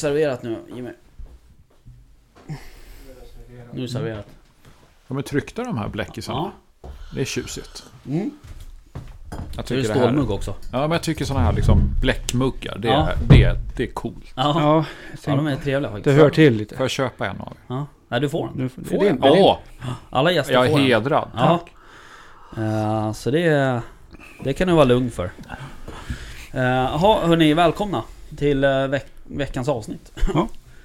serverat nu Jimmy? Nu är det serverat. De är tryckta de här bläckisarna. Ja. Det är tjusigt. Mm. Jag är det tycker det stålmugg här, också. ja, men jag tycker sådana här liksom bläckmuggar, det, Ja. är, det, det är coolt. Ja, Ja, jag ja de är trevliga det faktiskt. hör till lite. Får jag köpa en av er? Ja. Nej, du får den. Nu, Får det, jag? det, det, Åh, Alla gäster jag är får den. hedrad. Ja. Eh, så det, det kan du vara lugn för. Uh, Jaha, hörni, välkomna till uh, veck veckans avsnitt.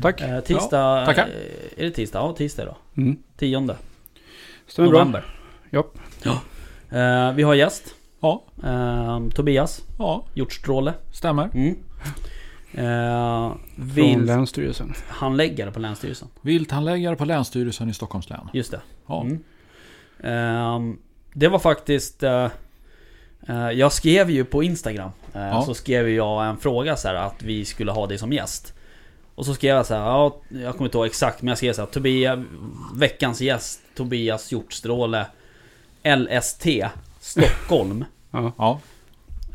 tack. Uh, tisdag... Ja, tackar. eh, är det tisdag? Ja, tisdag idag. Mm. Tionde Stämmer bra. november. Japp. Eh, vi har gäst. Ja, Eh, Tobias ja, Hjortstråle. stämmer. Mm. Från vilt Länsstyrelsen. handläggare på Länsstyrelsen. Vilthandläggare på Länsstyrelsen i Stockholms län. Just det. Ja. Mm. Ehm, det var faktiskt... eh, jag skrev ju på Instagram. eh, Ja. Så skrev jag en fråga så här att vi skulle ha dig som gäst. Och så skrev jag så här, ja, jag kommer inte ihåg exakt men jag skrev så här, Tobias, veckans gäst Tobias Hjortstråle LST Stockholm. Ja,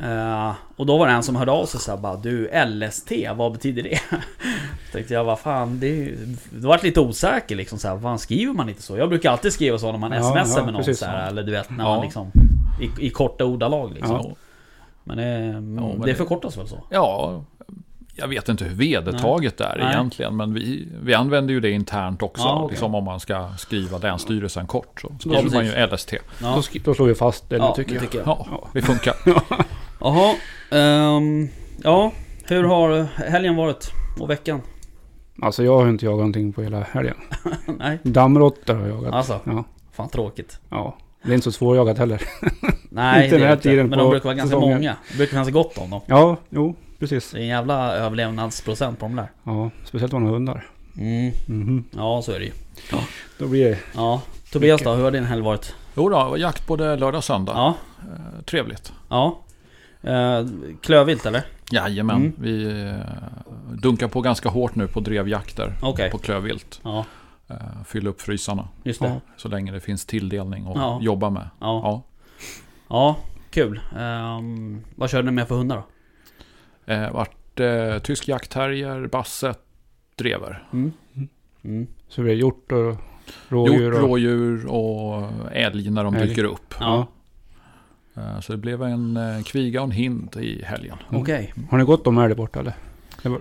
Eh, och då var det en som hörde av sig så här, bara Du LST, vad betyder det? Tänkte jag, vad fan det är ju... Då vart lite osäker liksom så här, vad fan skriver man inte så? Jag brukar alltid skriva så när man Ja, smsar ja, med någon precis. så här, eller du vet när Ja. man liksom i, I korta ordalag liksom Ja. Men, det, men det förkortas väl så? ja, jag vet inte hur vedertaget det är Nej. egentligen. Men vi, vi använder ju det internt också. Ja, okej. Liksom om man ska skriva Länsstyrelsen kort. Så Ja, skriver man ju. LST. Då, Ja, sk- då slår vi fast det ja tycker det jag. tycker jag Ja, det funkar. Jaha, ehm, ja hur har helgen varit? Och veckan? Alltså jag har inte jagat någonting på hela helgen. Nej, Dammråttor har jag jagat. alltså Ja, fan tråkigt ja. Det är inte så svårjagat heller. Nej, Inte det den är inte. tiden Men de brukar vara ganska säsongen. många Det brukar finnas gott om dem Ja, jo, precis. Det är en jävla överlevnadsprocent på de där Ja, speciellt om man har hundar. Mm, Mhm. ja så är det ju. Då blir det... Ja. Tobias då, hur har din helg varit? Jo då, jakt både lördag och söndag. Ja. Eh, Trevligt. Ja. Uh, klövvilt eller? Jajamän, Mm. vi eh, dunkar på ganska hårt nu på drevjakter. Okej. På klövvilt. Ja, Eh, Fylla upp frysarna. just det. Ja. Så länge det finns tilldelning att Ja. jobba med. Ja. Ja. Ja, kul. Ehm, vad körde ni med för hundar då? Eh, vart eh, tysk jaktterrier, basset, drever. Mm. Mm. Så blir det hjort och rådjur Hjort, och... rådjur och älg när de Älg. dyker upp. Ja, Eh, så det blev en eh, kviga och en hind i helgen. okej. Har ni gått om älg borta eller? Var...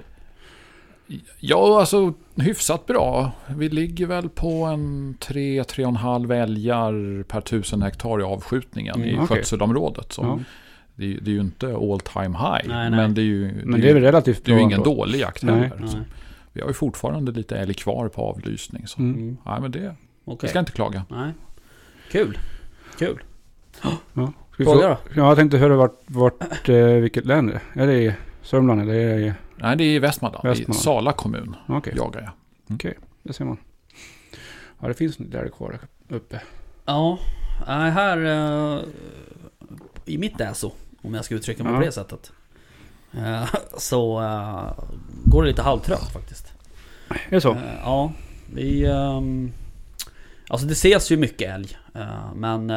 Ja, alltså hyfsat bra. Vi ligger väl på en 3-3,5 älgar per tusen hektar i avskjutningen Mm, i okej. skötselområdet. Så Ja. det, är- det är ju inte all time high. Nej, nej. Men det är ju, Men det är väl relativt det är ju bra ingen ändå. dålig jakt Nej. heller. Vi har ju fortfarande lite älg kvar på avlysning. Så. Mm. Nej, men det, vi Okej. ska inte klaga. Nej. Kul. Kul. Ja. Ska vi Fråga då? Ja, jag tänkte höra vart, vart eh, vilket län det är. Är det i Sörmland eller är det i... Nej, det är i Västmanland. I Västmanland. Sala kommun Okej, jagar jag. det ser man. Ja, det finns älg kvar där uppe. Ja, här... eh, I mitt äso, om jag ska uttrycka mig Ja. på det sättet. eh, så eh, går det lite halvtrögt faktiskt. Är det så? Ja, vi... ehm, alltså det ses ju mycket älg. men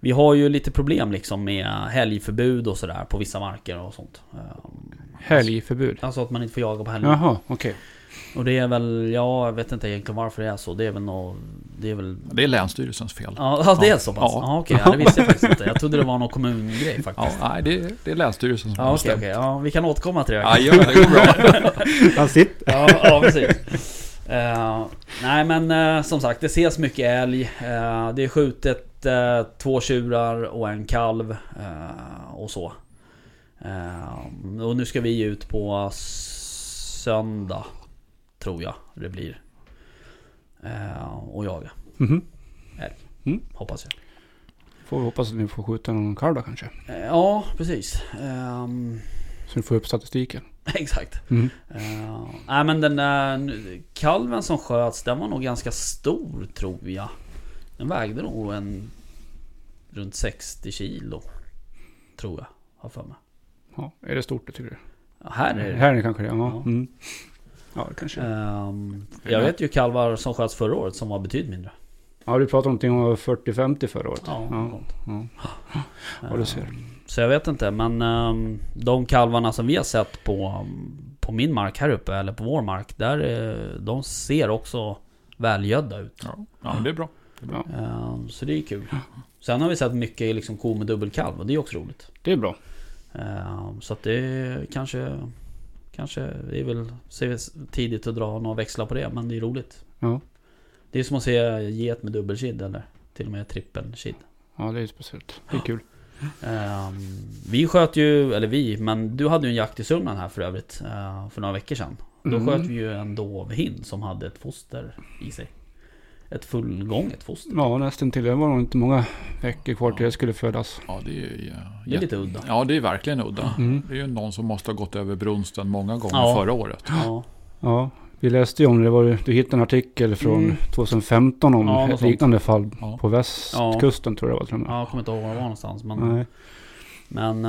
vi har ju lite problem liksom med helgförbud och sådär på vissa marker och sånt. Helgförbud? Alltså att man inte får jaga på helger. Jaha, okej. Och det är väl, ja jag vet inte egentligen varför det är så. Det är väl nog, det är väl... Det är Länsstyrelsens fel. Ja, ja det är så pass? Ja. Ja, okej, ja, det visste jag faktiskt inte. Jag trodde det var någon kommungrej Ja, faktiskt. nej, det, det är Länsstyrelsen som Ja, har okej, bestämt. okej. Ja, vi kan återkomma till det. Ja, gör det. Det går bra. Han sitter... Ja, ja precis. Eh, nej men eh, som sagt, det ses mycket älg. Eh, det är skjutet två tjurar och en kalv och så. Eh, och nu ska vi ut på söndag, tror jag det blir. Eh, och jaga, Mhm. hoppas jag. Får vi hoppas att ni får skjuta någon kalv då kanske. Eh, ja, precis. Ehm, Så ni får upp statistiken. exakt. Mm. Uh, nej men den där kalven som sköts, den var nog ganska stor tror jag. Den vägde nog en runt 60 kilo. Tror jag, har för mig. Ja, är det stort det tycker du? Här är det. Här är det kanske det, ja. Ja. Mm. Ja, det kanske. Ehm, jag vet ju kalvar som sköts förra året som var betydligt mindre. Ja, du pratade om någonting om 40-50 förra året. Ja, ja. något. ja. Ja, du ser. Eh, Så jag vet inte, men ehm, de kalvarna som vi har sett på, på min mark här uppe, eller på vår mark, där, eh, de ser också välgödda ut. Ja, ja det är bra. Det är bra. Ehm, Så det är kul. Sen har vi sett mycket liksom ko med dubbelkalv och det är också roligt. Det är bra. Ehm, Så att det kanske... Kanske, det är väl tidigt att dra några växlar på det, men det är roligt. Ja. Det är som att se get med dubbelkid eller till och med trippelkid. Ja, det är speciellt. Det är kul. Ehm, vi sköt ju, eller vi, men du hade ju en jakt i Sörmland här för övrigt eh, för några veckor sedan. Då Mm. sköt vi ju en dovhind som hade ett foster i sig. Ett fullgånget foster. Ja, nästan till. Det var nog inte många veckor kvar till det skulle födas. Ja, det är, ju, ja, Det är lite udda. Ja, det är verkligen udda. Mm. Det är ju någon som måste ha gått över brunsten många gånger Ja. förra året. Ja, Ja, vi läste ju om det. var, du hittade en artikel från Mm. 2015 om Ja, ett sånt. liknande fall Ja. på västkusten tror jag det var och med. ja, jag kommer inte ihåg var det var någonstans. Men, Nej. men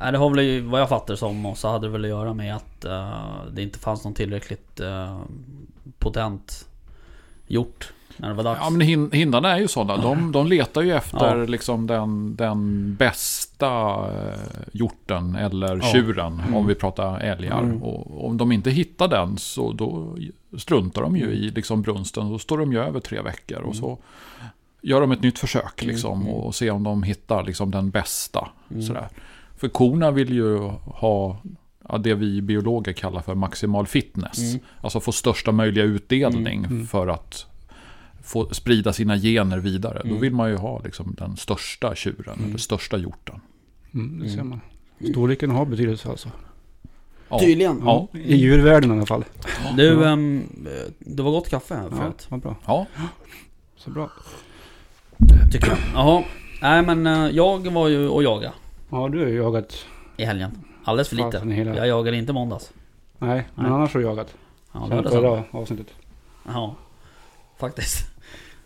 nej, det har väl vad jag fattar som och så hade det väl att göra med att eh, det inte fanns någon tillräckligt eh, potent hjort när det var dags. Ja, men hin- hindarna är ju sådana. De, de letar ju efter Ja. liksom den, den bästa eh, hjorten eller Ja. tjuren Mm. om vi pratar älgar. Mm. Och om de inte hittar den så då struntar de ju i liksom brunsten. Då står de ju över tre veckor och så gör de ett nytt försök liksom, Mm. och ser om de hittar liksom, den bästa. Mm. Sådär. För korna vill ju ha ja, det vi biologer kallar för maximal fitness. Mm. Alltså få största möjliga utdelning Mm. Mm. för att få sprida sina gener vidare. Då Mm. vill man ju ha liksom, den största tjuren, Mm. eller största hjorten. Mm, det ser Mm. man. Storleken har betydelse alltså. Ja. Tydligen. Ja. I djurvärlden i alla fall. Du, Ja. ehm, det var gott kaffe här Ja, förut. vad bra. Ja, Så bra. Tycker jag. Jaha. Nej men eh, jag var ju och jaga Ja, du har ju jagat. i helgen. Alldeles för lite. hela... Jag jagade inte måndags. Nej, men Nej. annars har du jagat. Ja, Sen sen. förra avsnittet. Ja, faktiskt.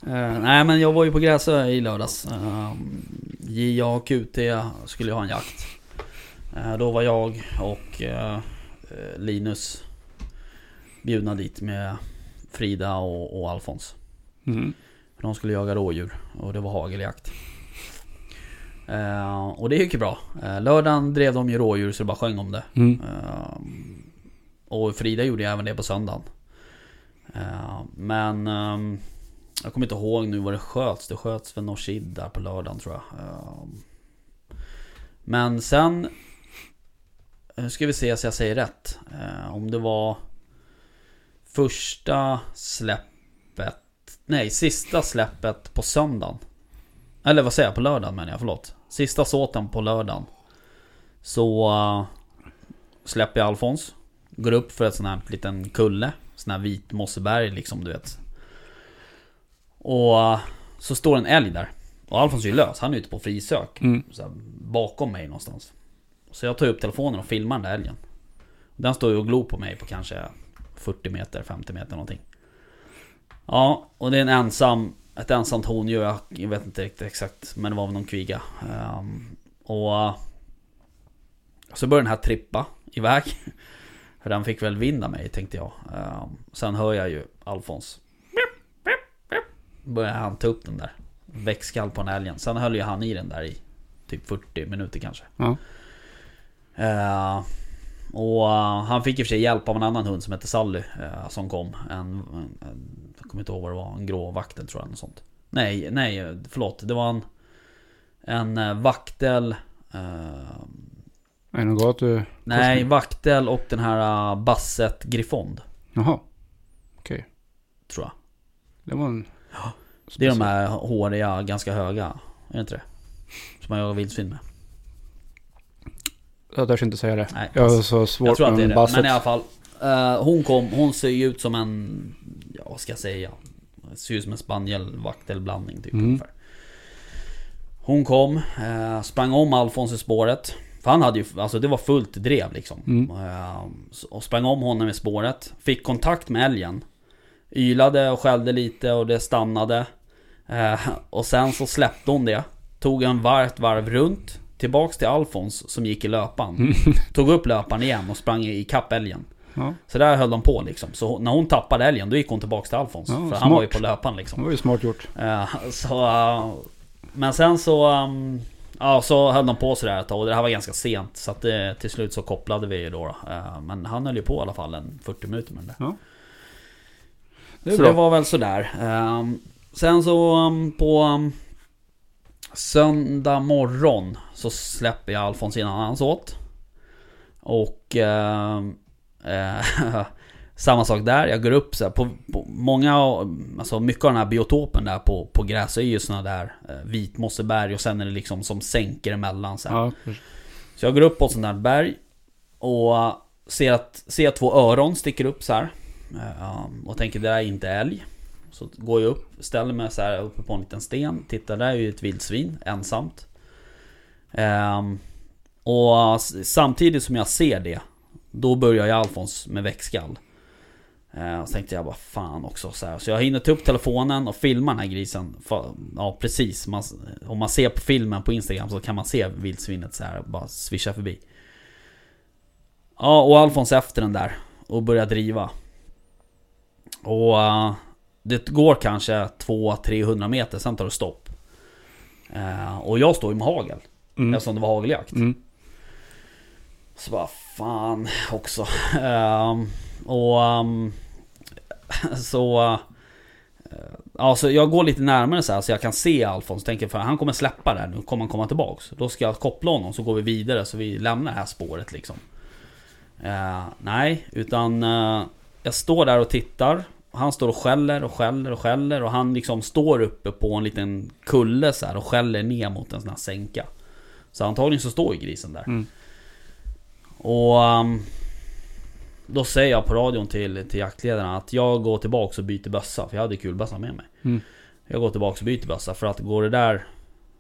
Eh, nej men jag var ju på Gräsö i lördags. Uh, JA och QT skulle ju ha en jakt. Eh, då var jag och eh, eh, Linus bjudna dit med Frida och, och Alfons. Mm. De skulle jaga rådjur och det var hageljakt. Eh, och det gick ju bra. Eh, lördagen drev de ju rådjur så det bara sjöng om det. Mm. Eh, och Frida gjorde ju även det på söndagen. Men ehm, jag kommer inte ihåg nu vad det sköts. Det sköts för Norsid där på lördagen tror jag. Men sen... Nu ska vi se så jag säger rätt. Om det var första släppet... Nej, sista släppet på söndagen. Eller vad säger jag? På lördagen menar jag, förlåt. Sista såten på lördagen. Så eh, släpper jag Alfons. Går upp för ett sån här liten kulle. Sån här vit mosseberg liksom, du vet. Och eh, så står en älg där. Och Alfons är ju lös, han är ute på frisök. Mm. Här, bakom mig någonstans. Så jag tar upp telefonen och filmar den där älgen. Den står ju och glor på mig på kanske 40 meter, 50 meter någonting. Ja, och det är en ensam, ett ensamt hondjur. Jag, jag vet inte riktigt exakt, men det var väl någon kviga. Ehm, och så börjar den här trippa iväg. För den fick väl vind av mig tänkte jag. Ehm, sen hör jag ju Alfons. Börjar han ta upp den där. Växtkall på den älgen. Sen höll ju han i den där i typ 40 minuter kanske. Ja. Eh, och han fick i och för sig hjälp av en annan hund som heter Sally. eh, som kom. En, en, en, kommer inte ihåg vad det var. En grå vaktel tror jag. Något sånt. Nej, nej förlåt. Det var en... En eh, vaktel... eh, Är det något gatu... nej, vaktel och den här uh, Basset Griffond. Jaha. Tror jag. Det var en... Det är de här håriga, ganska höga. Är det inte det? Som man jagar vildsvin med. Jag törs inte säga det. Nej, Jag har så svårt Jag tror att det är det. basset. Men i alla fall. eh, hon kom, hon ser ju ut som en... Vad ska jag säga? Ser ut som en spanielvaktelblandning typ Mm. ungefär. Hon kom, eh, sprang om Alfons i spåret. För han hade ju, alltså det var fullt drev liksom. Mm. Eh, och sprang om honom i spåret. Fick kontakt med älgen. Ylade och skällde lite och det stannade. Eh, och sen så släppte hon det. Tog en varv, varv runt. Tillbaks till Alfons som gick i löpan. Mm. Tog upp löpan igen och sprang i kapp älgen. Ja, Så där höll de på liksom. Så när hon tappade älgen, då gick hon tillbaks till Alfons. Ja, för han smart. var ju på löpan liksom. det var ju smart gjort. Eh, så, eh, men sen så, um, Ja, så höll de på sådär ett tag och det här var ganska sent. Så att det, till slut så kopplade vi ju då. då. Eh, Men han höll ju på i alla fall en 40 minuter med det där. Det är så bra. det var väl sådär. Ehm, Sen så um, på um, söndag morgon så släpper jag Alfons innan han åt. Och ehm, eh, samma sak där. Jag går upp så här, på, på många, alltså mycket av den här biotopen där på, på gräs är ju såna där eh, vitmosseberg och sen är det liksom som sänker emellan så. Ja, Så jag går upp på ett sånt där berg och ser att ser två öron sticker upp så här. Eh, Och tänker det där är inte älg. Så går jag upp, ställer mig så här uppe på en liten sten. Tittar, där är ju ett vildsvin, ensamt. Ehm, Och samtidigt som jag ser det, då börjar jag Alfons med väckskall. Eh, Så tänkte jag bara fan också så här. Så jag hinner ta upp telefonen och filma den här grisen. Ja precis, man, om man ser på filmen på Instagram så kan man se vildsvinet så här bara svischa förbi. Ja, och Alfons efter den där och börjar driva. Och eh, det går kanske 200-300 meter, sen tar det stopp. Eh, och jag står ju med hagel, mm. eftersom det var hageljakt. Mm. Så bara fan också. Um, och um, så... Uh, Ja, så jag går lite närmare så här så jag kan se Alfons. Tänker för han kommer släppa det här nu, kommer han komma tillbaks. Då ska jag koppla honom så går vi vidare så vi lämnar det här spåret liksom. Uh, nej, utan uh, jag står där och tittar. Han står och skäller och skäller och skäller och han liksom står uppe på en liten kulle så här och skäller ner mot en sån här sänka. Så antagligen så står ju grisen där. Mm. Och um, då säger jag på radion till, till jaktledaren att jag går tillbaks och byter bössa. För jag hade kulbössa med mig. Mm. Jag går tillbaks och byter bössa för att går det där...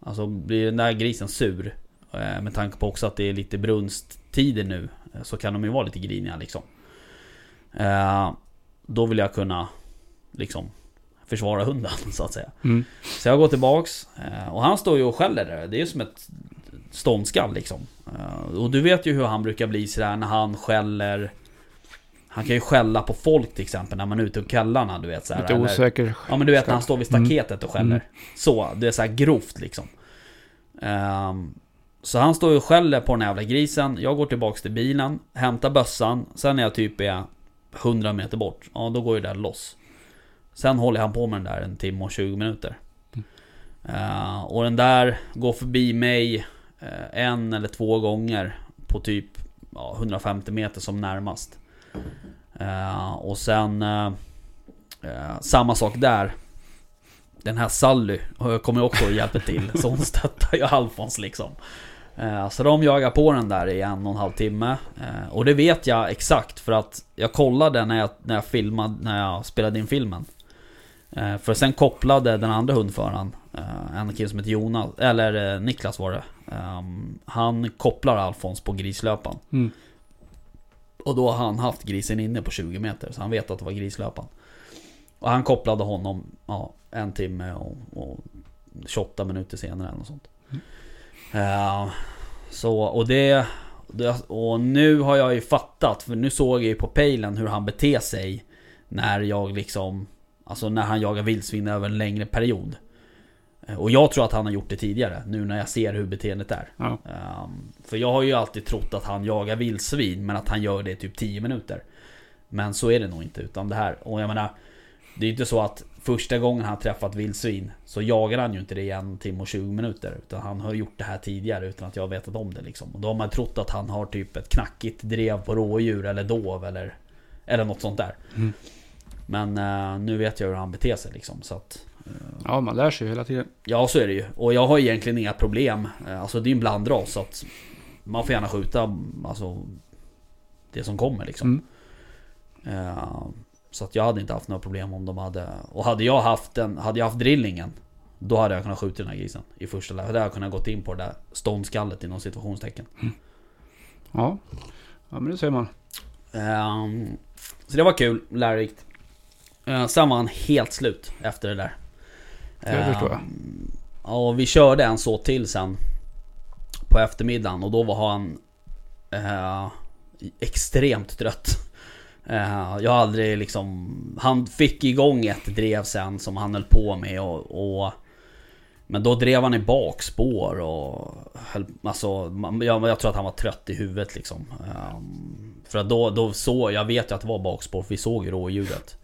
Alltså blir den där grisen sur. eh, Med tanke på också att det är lite brunsttider nu. eh, Så kan de ju vara lite griniga liksom. Eh, Då vill jag kunna liksom försvara hunden så att säga. Mm. Så jag går tillbaks och han står ju och skäller där. Det är ju som ett ståndskall liksom. Eh, Och du vet ju hur han brukar bli sådär när han skäller. Han kan ju skälla på folk till exempel när man är ute på kvällarna du vet såhär. Lite eller- osäker. Ja men du vet när han står vid Mm. staketet och skäller. Mm. Så, det är så här grovt liksom. Ehm, så han står ju och skäller på den jävla grisen. Jag går tillbaks till bilen, hämtar bössan. Sen när jag typ är 100 meter bort, ja då går ju det där loss. Sen håller han på med den där en timme och 20 minuter. Eh, och den där går förbi mig Eh, en eller två gånger på typ ja, 150 meter som närmast. Eh, och sen eh, eh, samma sak där. Den här Sally kommer också och hjälper till. Så hon stöttar ju Alfons liksom. Eh, så de jagar på den där i en och en halv timme. Eh, och det vet jag exakt för att jag kollade när jag, när jag filmade, när jag spelade in filmen. Eh, För sen kopplade den andra hundföraren, eh, en kille som heter Jonas, eller eh, Niklas var det. Ehm, Han kopplar Alfons på grislöpan. Mm. Och då har han haft grisen inne på 20 meter, så han vet att det var grislöpan. Och han kopplade honom ja, en timme och, och 28 minuter senare eller något sånt. Eh, så, och det, det... Och nu har jag ju fattat, för nu såg jag ju på pejlen hur han beter sig när jag liksom... Alltså när han jagar vildsvin över en längre period. Eh, Och jag tror att han har gjort det tidigare, nu när jag ser hur beteendet är. Ja. Ehm, för jag har ju alltid trott att han jagar vildsvin, men att han gör det i typ 10 minuter. Men så är det nog inte, utan det här. Och jag menar, det är inte så att första gången han träffat vildsvin så jagar han ju inte det i en timme och 20 minuter. Utan han har gjort det här tidigare utan att jag vetat om det liksom. Och då har man trott att han har typ ett knackigt drev på rådjur eller dov eller, eller något sånt där. Mm. Men eh, nu vet jag hur han beter sig liksom. Så att, Ja, man lär sig ju hela tiden. Ja så är det ju. Och jag har egentligen inga problem. Eh, Alltså det är ju en blandras så att man får gärna skjuta alltså, det som kommer liksom. Mm. Eh, Så att jag hade inte haft några problem om de hade... Och hade jag haft den, hade jag haft drillingen Då hade jag kunnat skjuta den här grisen i första läget. Då hade jag kunnat gått in på det där ståndskallet inom situationstecken. Ja. Ja, men det ser man. Ehm, Så det var kul, lärorikt. Eh, Sen var han helt slut efter det där. Det förstår jag. Ja, och vi körde en så till sen. På eftermiddagen och då var han eh, extremt trött. Eh, jag har aldrig liksom... Han fick igång ett drev sen som han höll på med och... och men då drev han i bakspår och höll, alltså, jag, jag tror att han var trött i huvudet liksom. Ehm, för att då, då såg, jag vet ju att det var bakspår, för vi såg ju rådjuret.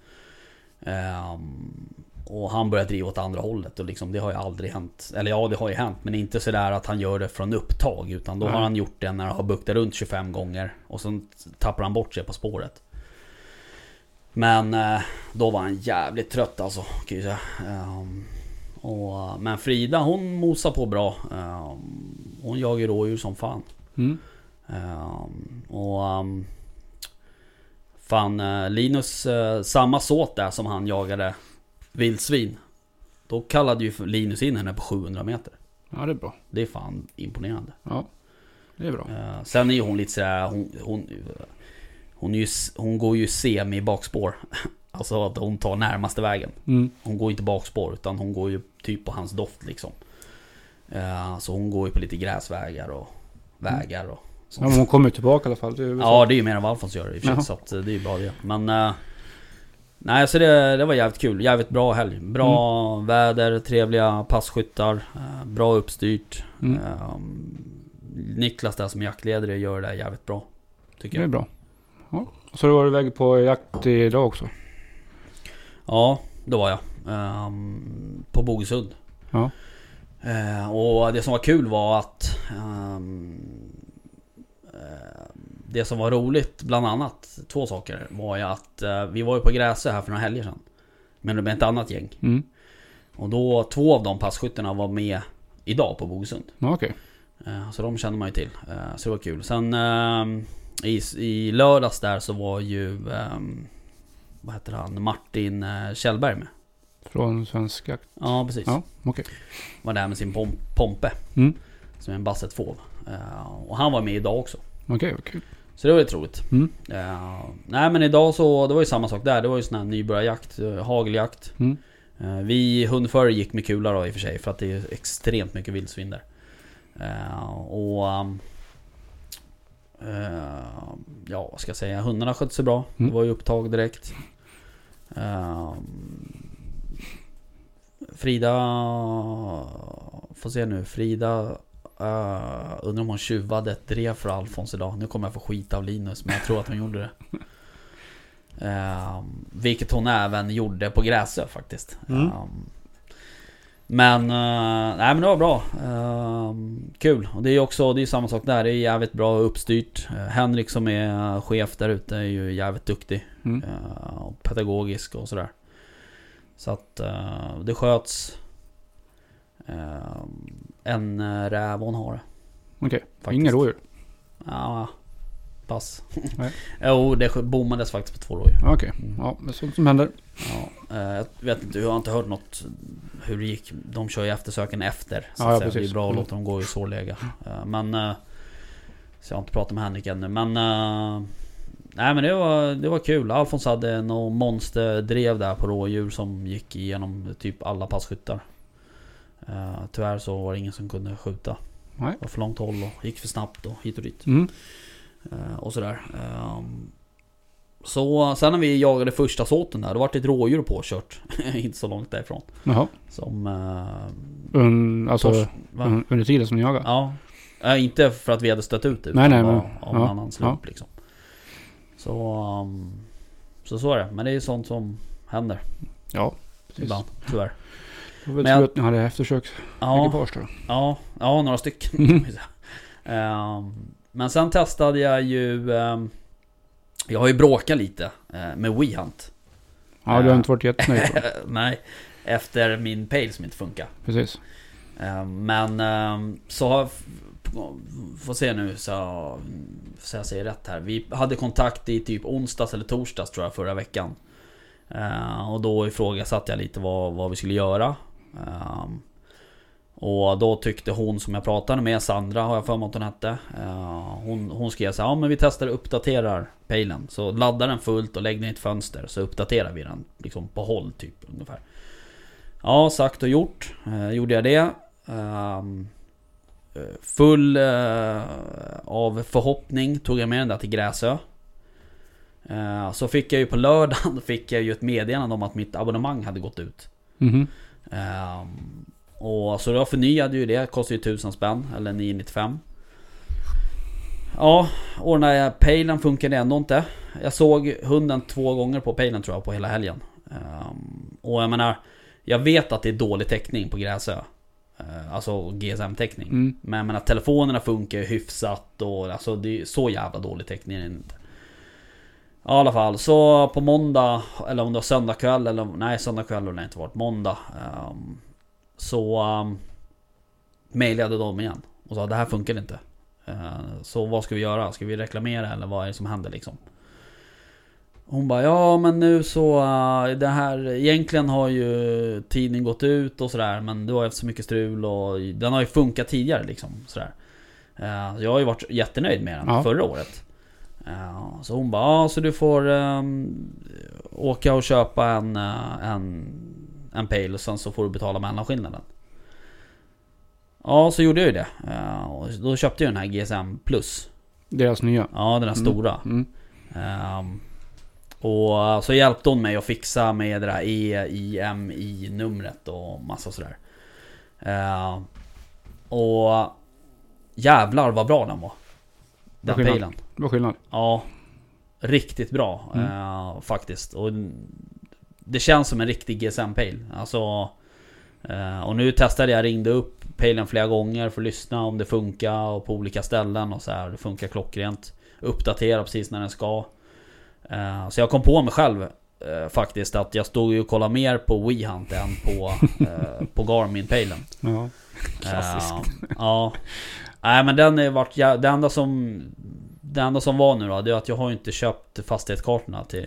Ehm, och han började driva åt andra hållet och liksom, det har ju aldrig hänt. Eller ja, det har ju hänt, men inte sådär att han gör det från upptag. Utan då Nej. har han gjort det när han har buktat runt 25 gånger. Och sen tappar han bort sig på spåret. Men eh, då var han jävligt trött alltså, kan jag säga. Ehm, och, men Frida hon mosar på bra. Ehm, hon jagar rådjur som fan. Mm. Och Fan eh, Linus, eh, samma såt där som han jagade vildsvin. Då kallade ju Linus in henne på 700 meter. Ja, det är bra. Det är fan imponerande. Ja, det är bra. Eh, sen är ju hon lite sådär, hon, hon, hon, ju, hon går ju semi bakspår. Alltså att hon tar närmaste vägen. Mm. Hon går inte bakspår utan hon går ju typ på hans doft liksom. Så hon går ju på lite gräsvägar och vägar och Ja, men hon kommer tillbaka i alla fall. Det Ja det är ju mer än vad Alfons gör i och för sig, så att eh, det är ju bra det. Men... eh, nej så det, det var jävligt kul. Jävligt bra helg. Bra väder, trevliga passkyttar. eh, bra uppstyrt. Mm. Eh, Niklas där som jaktledare gör det där jävligt bra. Tycker Det är jag. bra. Ja. Så du var iväg på jakt idag också? Ja, det var jag. Ehm, på Bogesund. Ja. Eh, och det som var kul var att eh, Det som var roligt bland annat, två saker, var ju att eh, vi var ju på Gräsö här för några helger sedan. Men med ett annat gäng. Mm. Och då, två av de passkyttarna var med idag på Bogesund. Okej. Eh, Så de känner man ju till. Eh, Så det var kul. Sen i, i lördags där så var ju ehm, Vad heter han? Martin eh, Kjellberg med. Från Svensk Jakt. Ja precis. Ja, okej. Var där med sin pom- Pompe. Mm. Som är en Basset Fauve. Eh, Och han var med idag också. Okej, vad kul. Så det var ju roligt. Mm. Eh, nej men idag så, det var ju samma sak där. Det var ju sån här nybörjarjakt, eh, hageljakt. Mm. Vi hundförare gick med kula då i och för sig för att det är extremt mycket vildsvin där. Och... ehm, eh, ja, vad ska jag säga? Hundarna skötte sig bra. Mm. Det var ju upptag direkt. Eh, Frida... Får se nu. Frida... Uh, undrar om hon tjuvade ett drev för Alfons idag. Nu kommer jag få skit av Linus, men jag tror att hon gjorde det. Eh, vilket hon även gjorde på Gräsö faktiskt. Mm. Eh, men, eh, nej men det var bra. Eh, kul. Och det är också, det är samma sak där. Det är jävligt bra uppstyrt. Eh, Henrik som är chef där ute är ju jävligt duktig. Mm. och pedagogisk och sådär. Så att det sköts. En eh, räv och en hare. Okej. faktiskt. Inga rådjur? Ja, pass. Nej. jo, det bommades faktiskt på två rådjur. Okej. Mm. Ja, det är sånt som händer. Ja, eh, jag vet inte, jag har inte hört något hur det gick. De kör ju eftersöken efter. Så Ja, ja. Det är bra att Mm. låta dem gå i sårläge. Eh, Men... Så jag har inte pratat med Henrik ännu. Men... Nej men det var, det var kul. Alfons hade något monsterdrev där på rådjur som gick igenom typ alla passkyttar. Eh, Tyvärr så var det ingen som kunde skjuta. Nej. Det var för långt håll och gick för snabbt och hit och dit. Mm. Eh, och sådär. Ehm, så sen när vi jagade första såten där, då var det ett rådjur påkört. Inte så långt därifrån. Jaha. Som... Uh, Un, alltså tors, un, under tiden som ni jagar? Ja. Eh, inte för att vi hade stött ut det, Nej, nej, men- av en ja, annan slump liksom. Så... ehm, så så är det. Men det är sånt som händer Ja, precis. ibland, tyvärr. Det var väl tur att ni hade eftersök Ja, då. ja, ja, några stycken. Mm. men sen testade jag ju... ehm, jag har ju bråkat lite eh, med WeHunt. Ja, du har inte varit jättenöjd. Nej, efter min pale som inte funkar. Precis. Eh, Men eh, så. Får se nu så, så jag säger rätt här. Vi hade kontakt i typ onsdags eller torsdags tror jag förra veckan. Eh, Och då ifrågasatte jag lite vad, vad vi skulle göra. Um, Och då tyckte hon som jag pratade med, Sandra har jag för mig att hon hette. uh, Hon, hon skrev så här, ja men vi testar och uppdaterar pejlen. Så ladda den fullt och lägg den i ett fönster så uppdaterar vi den liksom på håll typ ungefär. Ja, sagt och gjort. uh, gjorde jag det. um, full uh, av förhoppning tog jag med den där till Gräsö. Så fick jag ju på lördagen fick jag ju ett meddelande om att mitt abonnemang hade gått ut. Mhm. Ehm, Och så jag förnyade ju det, kostade ju 1000 spänn, eller 995 Ja, och den där pejlen funkade ändå inte. Jag såg hunden två gånger på pejlen tror jag på hela helgen. Ehm, och jag menar, jag vet att det är dålig täckning på Gräsö. Eh, Alltså GSM-täckning. Mm. Men jag menar telefonerna funkar hyfsat och alltså det är så jävla dålig täckning är det inte. Ja, I alla fall, så på måndag, eller om det var söndag kväll eller nej söndag kväll har det inte varit, måndag. ehm, så um, mejlade de igen och sa det här funkar inte. Eh, så vad ska vi göra? Ska vi reklamera eller vad är det som händer liksom? Hon bara ja men nu så uh, det här egentligen har ju tidningen gått ut och sådär men det har haft så mycket strul och den har ju funkat tidigare liksom sådär. Eh, jag har ju varit jättenöjd med den Ja. förra året. Eh, så hon bara ja så du får ehm, åka och köpa en, eh, en, en pale och sen så får du betala mellanskillnaden. Ja så gjorde jag ju det. Eh, och då köpte jag den här GSM plus. Deras nya. Ja den här Mm. stora. Mm. Ehm, och så hjälpte hon mig att fixa med det där EIMI-numret och massa sådär. Ehm, och jävlar vad bra den var. Den skillnad. pejlen. Det var skillnad. Ja. Riktigt bra Mm. eh, faktiskt. Och det känns som en riktig GSM-pejl. Alltså... eh, och nu testade jag, ringde upp pejlen flera gånger för att lyssna om det funkar och på olika ställen och så här. Det funkar klockrent. Uppdatera precis när den ska. Eh, så jag kom på mig själv eh, faktiskt att jag stod ju och kollade mer på WeHunt än på, eh, på Garmin-pejlen. Ja. Klassiskt. Eh, ja. Nej men den är vart, det enda som Det enda som var nu då, det är att jag har inte köpt fastighetskartorna till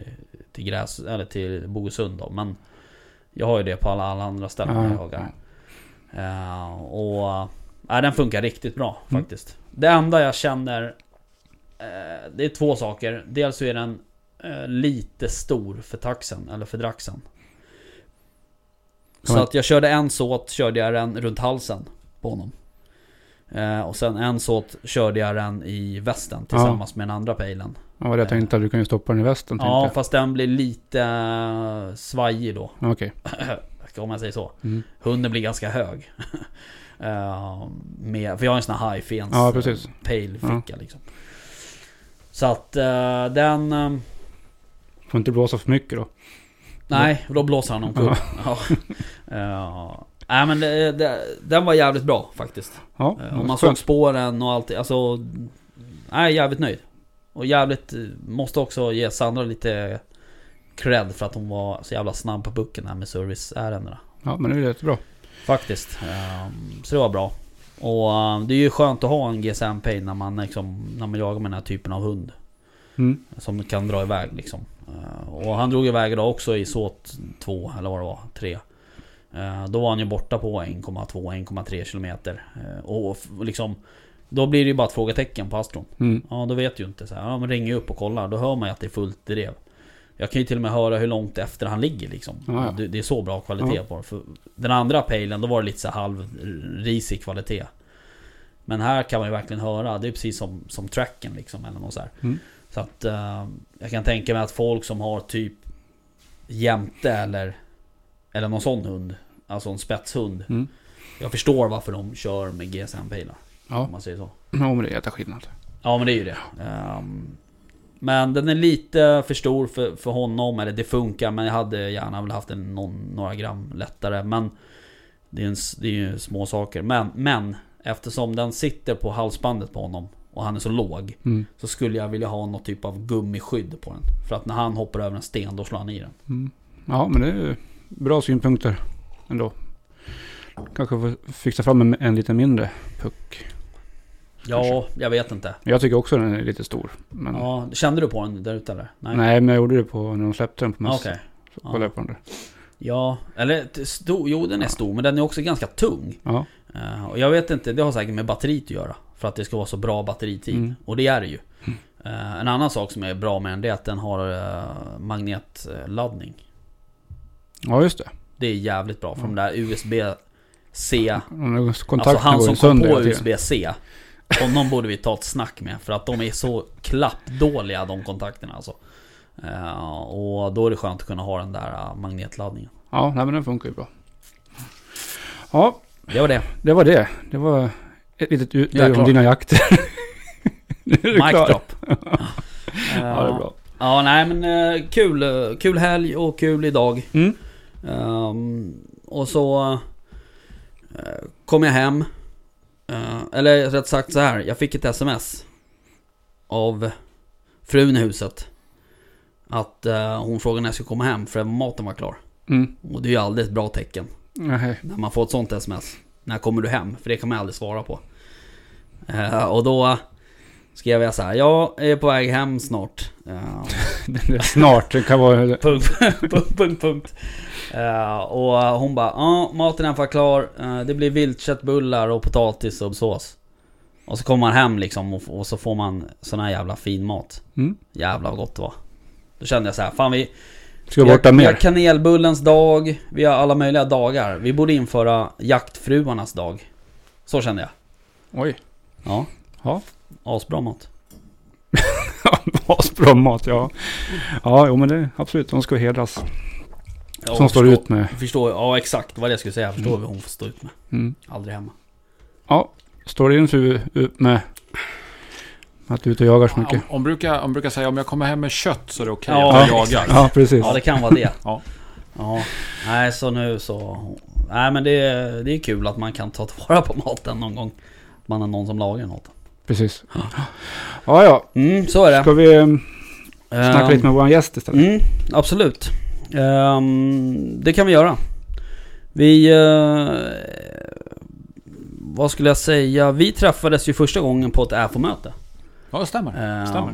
Till Gräs, eller till Bogesund då men Jag har ju det på alla, alla andra ställen Ja, jag ja. jagar Eh, Och Nej den funkar riktigt bra Mm. faktiskt Det enda jag känner eh, Det är två saker Dels så är den eh, Lite stor för taxen, eller för draxen Så att jag körde en såt, körde jag den runt halsen på honom. Eh, och sen en såt körde jag den i västen tillsammans med den andra pejlen. Ja, vad jag tänkte att du kan ju stoppa den i västen. Ja, tänkte fast den blir lite eh, svajig då. jag. Okej. Om man säger så. Mm. Hunden blir ganska hög. Eh, med, för jag har en sån här high-fens Ja, precis. pejlficka liksom. Så att eh, den... eh, Får inte blåsa för mycket då. Nej, då blåser han omkull. Ja. Ja. Nej men det, det, den var jävligt bra faktiskt. Ja, Eh, Och man var såg spåren och allt. Alltså... Nej, jävligt nöjd. Och jävligt... eh, Måste också ge Sandra lite cred för att hon var så jävla snabb på pucken här med serviceärendena. Ja, men det är jättebra. Faktiskt. Ehm, Så det var bra. Och eh, det är ju skönt att ha en GSM Pay när man liksom... När man jagar med den här typen av hund. Mm. Som kan dra iväg liksom. Eh, Och han drog iväg idag också i såt 2 eller vad det var, 3. Då var han ju borta på 1,2-1,3 kilometer. Eh, Och liksom Då blir det ju bara ett frågetecken på Astron. Mm. Ja då vet ju inte så här. Ja men ringer upp och kollar. Då hör man ju att det är fullt drev. Jag kan ju till och med höra hur långt efter han ligger liksom. Ja, ja. Det, är så bra kvalitet Ja. på det. För den andra pejlen då var det lite så halvrisig kvalitet. Men här kan man ju verkligen höra. Det är precis som, som tracken liksom. Eller något så här. Mm. Så att eh, jag kan tänka mig att folk som har typ jämte eller eller någon sån hund. Alltså en spetshund. Mm. Jag förstår varför de kör med GSM-pilar. Ja. Om man säger så. ja, men det är jätteskillnad. Ja men det är ju det. Ehm, men den är lite för stor för, för honom. Eller det funkar men jag hade gärna velat haft en någon, några gram lättare. Men det är, en, det är ju små saker. Men, men eftersom den sitter på halsbandet på honom och han är så låg. Mm. Så skulle jag vilja ha något typ av gummiskydd på den. För att när han hoppar över en sten då slår han i den. Mm. Ja, men det är bra synpunkter ändå. Kanske får fixa fram en, en lite mindre puck. Ja, jag vet inte. Jag tycker också den är lite stor. Men, Ja, kände du på den där ute eller? nej. men jag gjorde det på när de släppte den på mässan. Okej. Så Ja. kollade jag på den där. Ja, eller stor, jo den är stor men den är också ganska tung. Ja. Eh, och jag vet inte, det har säkert med batteriet att göra. För att det ska vara så bra batteritid. Mm. Och det är det ju. Eh, en annan sak som är bra med den det är att den har uh, magnetladdning. ja, just det. Det är jävligt bra för de där USB-C. Alltså han som kom på. USB-C. Honom borde vi ta ett snack med. För att de är så klappdåliga de kontakterna alltså. Eh, och då är det skönt att kunna ha den där eh, magnetladdningen. Ja, nej, men den funkar ju bra. Ja, det var det. Det var det. Det var ett litet klar. om dina jakter. Mic drop. Ja, det är bra. Ja, nej men eh, kul. eh, Kul helg och kul idag. Mm. Ehm, och så uh, kom jag hem. Eh, eller rätt sagt så här. Jag fick ett sms. Av frun i huset. Att eh, hon frågade när jag skulle komma hem för maten var klar. Mm. Och det är ju aldrig ett bra tecken. Nej. När man får ett sånt sms. När kommer du hem? För det kan man aldrig svara på. Och då skrev jag så här. Jag är på väg hem snart. Eh, är Snart. Det kan vara... punkt, punkt, punkt, punkt. Eh, och hon bara, ja maten är för klar. Eh, det blir viltköttbullar och potatis och sås. Och så kommer man hem liksom och, och så får man sån här jävla fin mat. Mm. Jävla vad gott det var. Då kände jag så här, fan vi... Ska vi vi har, borta vi har mer? kanelbullens dag, vi har alla möjliga dagar. Vi borde införa jaktfruarnas dag. Så kände jag. Oj. Ja. Ja. Asbra mat. Asbra mat, ja. Ja, jo men det absolut. De ska hedras. Ja, Som står ut med. Förstår, ja exakt, det jag skulle säga. Förstår Mm. vad hon får stå ut med. Mm. Aldrig hemma. Ja. Står din fru ut med att du är ute och jagar så mycket? Om, om, brukar, om brukar säga om jag kommer hem med kött så är det okej Ja, att jag jagar. Ja, precis. Ja det kan vara det. Ja. Ja. Nej så nu så... Nej men det, är- det är kul att man kan ta tillvara på maten någon gång. Man har någon som lagar maten. Precis. Ja, ja. Mm, så är det. Ska vi eh, snacka Ehm, lite med vår gäst istället? Mm, absolut. Ehm, det kan vi göra. Vi... eh, vad skulle jag säga? Vi träffades ju första gången på ett AFO-möte. Ja, det stämmer. Ehm, stämmer.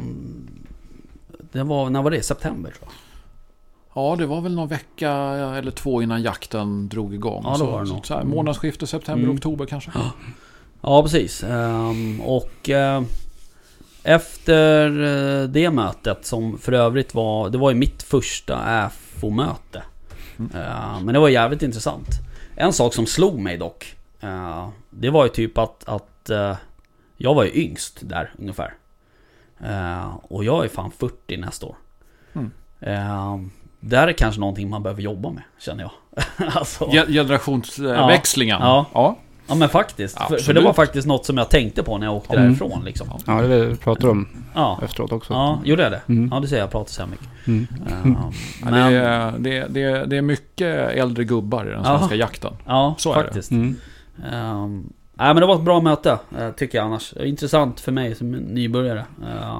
Det var, när var det? September tror jag. Ja, det var väl någon vecka eller två innan jakten drog igång. Ja, det så, var det så, nog. så här, månadsskifte september, Mm. oktober kanske. Ja, precis. Ehm, och eh, efter eh, det mötet som för övrigt var... Det var ju mitt första AFO-möte. Mm. Eh, men det var jävligt intressant. En sak som slog mig dock. eh, det var ju typ att... att jag var ju yngst där ungefär. Eh, och jag är fan 40 nästa år. Mm. Eh, där är kanske någonting man behöver jobba med, känner jag. alltså, Ge- Generationsväxlingen. Ja. ja. Ja men faktiskt. För, för det var faktiskt något som jag tänkte på när jag åkte Mm. därifrån liksom. Ja, det det vi pratar om Ja. efteråt också. Ja, gjorde jag det? Mm. Ja, du ser jag pratar så här mycket. Mm. Ja, Ja, men, det, är, det, är- det, är- det är mycket äldre gubbar i den Ja. svenska jakten. ja så är det. faktiskt. Mm. Ehm, nej men det var ett bra möte, eh, tycker jag annars. Intressant för mig som nybörjare. Eh,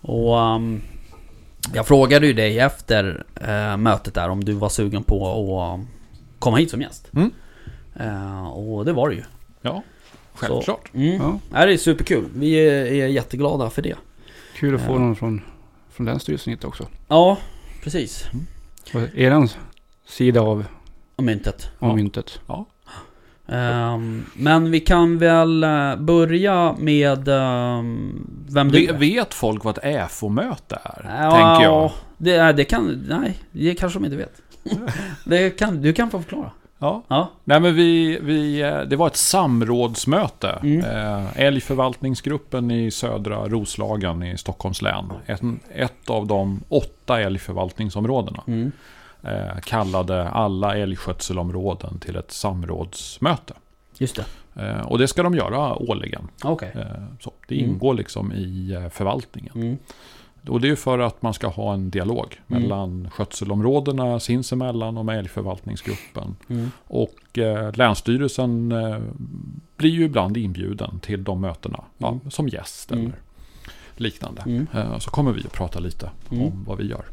och ehm, jag frågade ju dig efter mötet där om du var sugen på att um, komma hit som gäst. Mm. Eh, och det var det ju. Ja, självklart. Mm. Ja. Det är superkul. Vi är, är jätteglada för det. Kul att få Ja. någon från, från Länsstyrelsen hit också. Ja, precis. Och eran sida av, Och myntet. av Ja. myntet. Ehm, men vi kan väl eh, börja med ehm, vem du är. Vet folk vad ett ÄFO-möte är? Ja, tänker jag. Det, är- det kan... Nej, det kanske de inte vet. det kan, du kan få förklara. Ja. Ja. Nej, men vi, vi, eh, det var ett samrådsmöte. Mm. Eh, älgförvaltningsgruppen i södra Roslagen i Stockholms län. Ett, ett av de åtta älgförvaltningsområdena. Mm. Eh, kallade alla älgskötselområden till ett samrådsmöte. Just det. Och det ska de göra årligen. Okej. Eh, så. Det Mm. ingår liksom i förvaltningen. Mm. Och det är ju för att man ska ha en dialog Mm. mellan skötselområdena sinsemellan och med älgförvaltningsgruppen. Mm. Och eh, Länsstyrelsen eh, blir ju ibland inbjuden till de mötena ja, Mm. som gäst Mm. eller liknande. Mm. Eh, så kommer vi att prata lite om vad vi gör.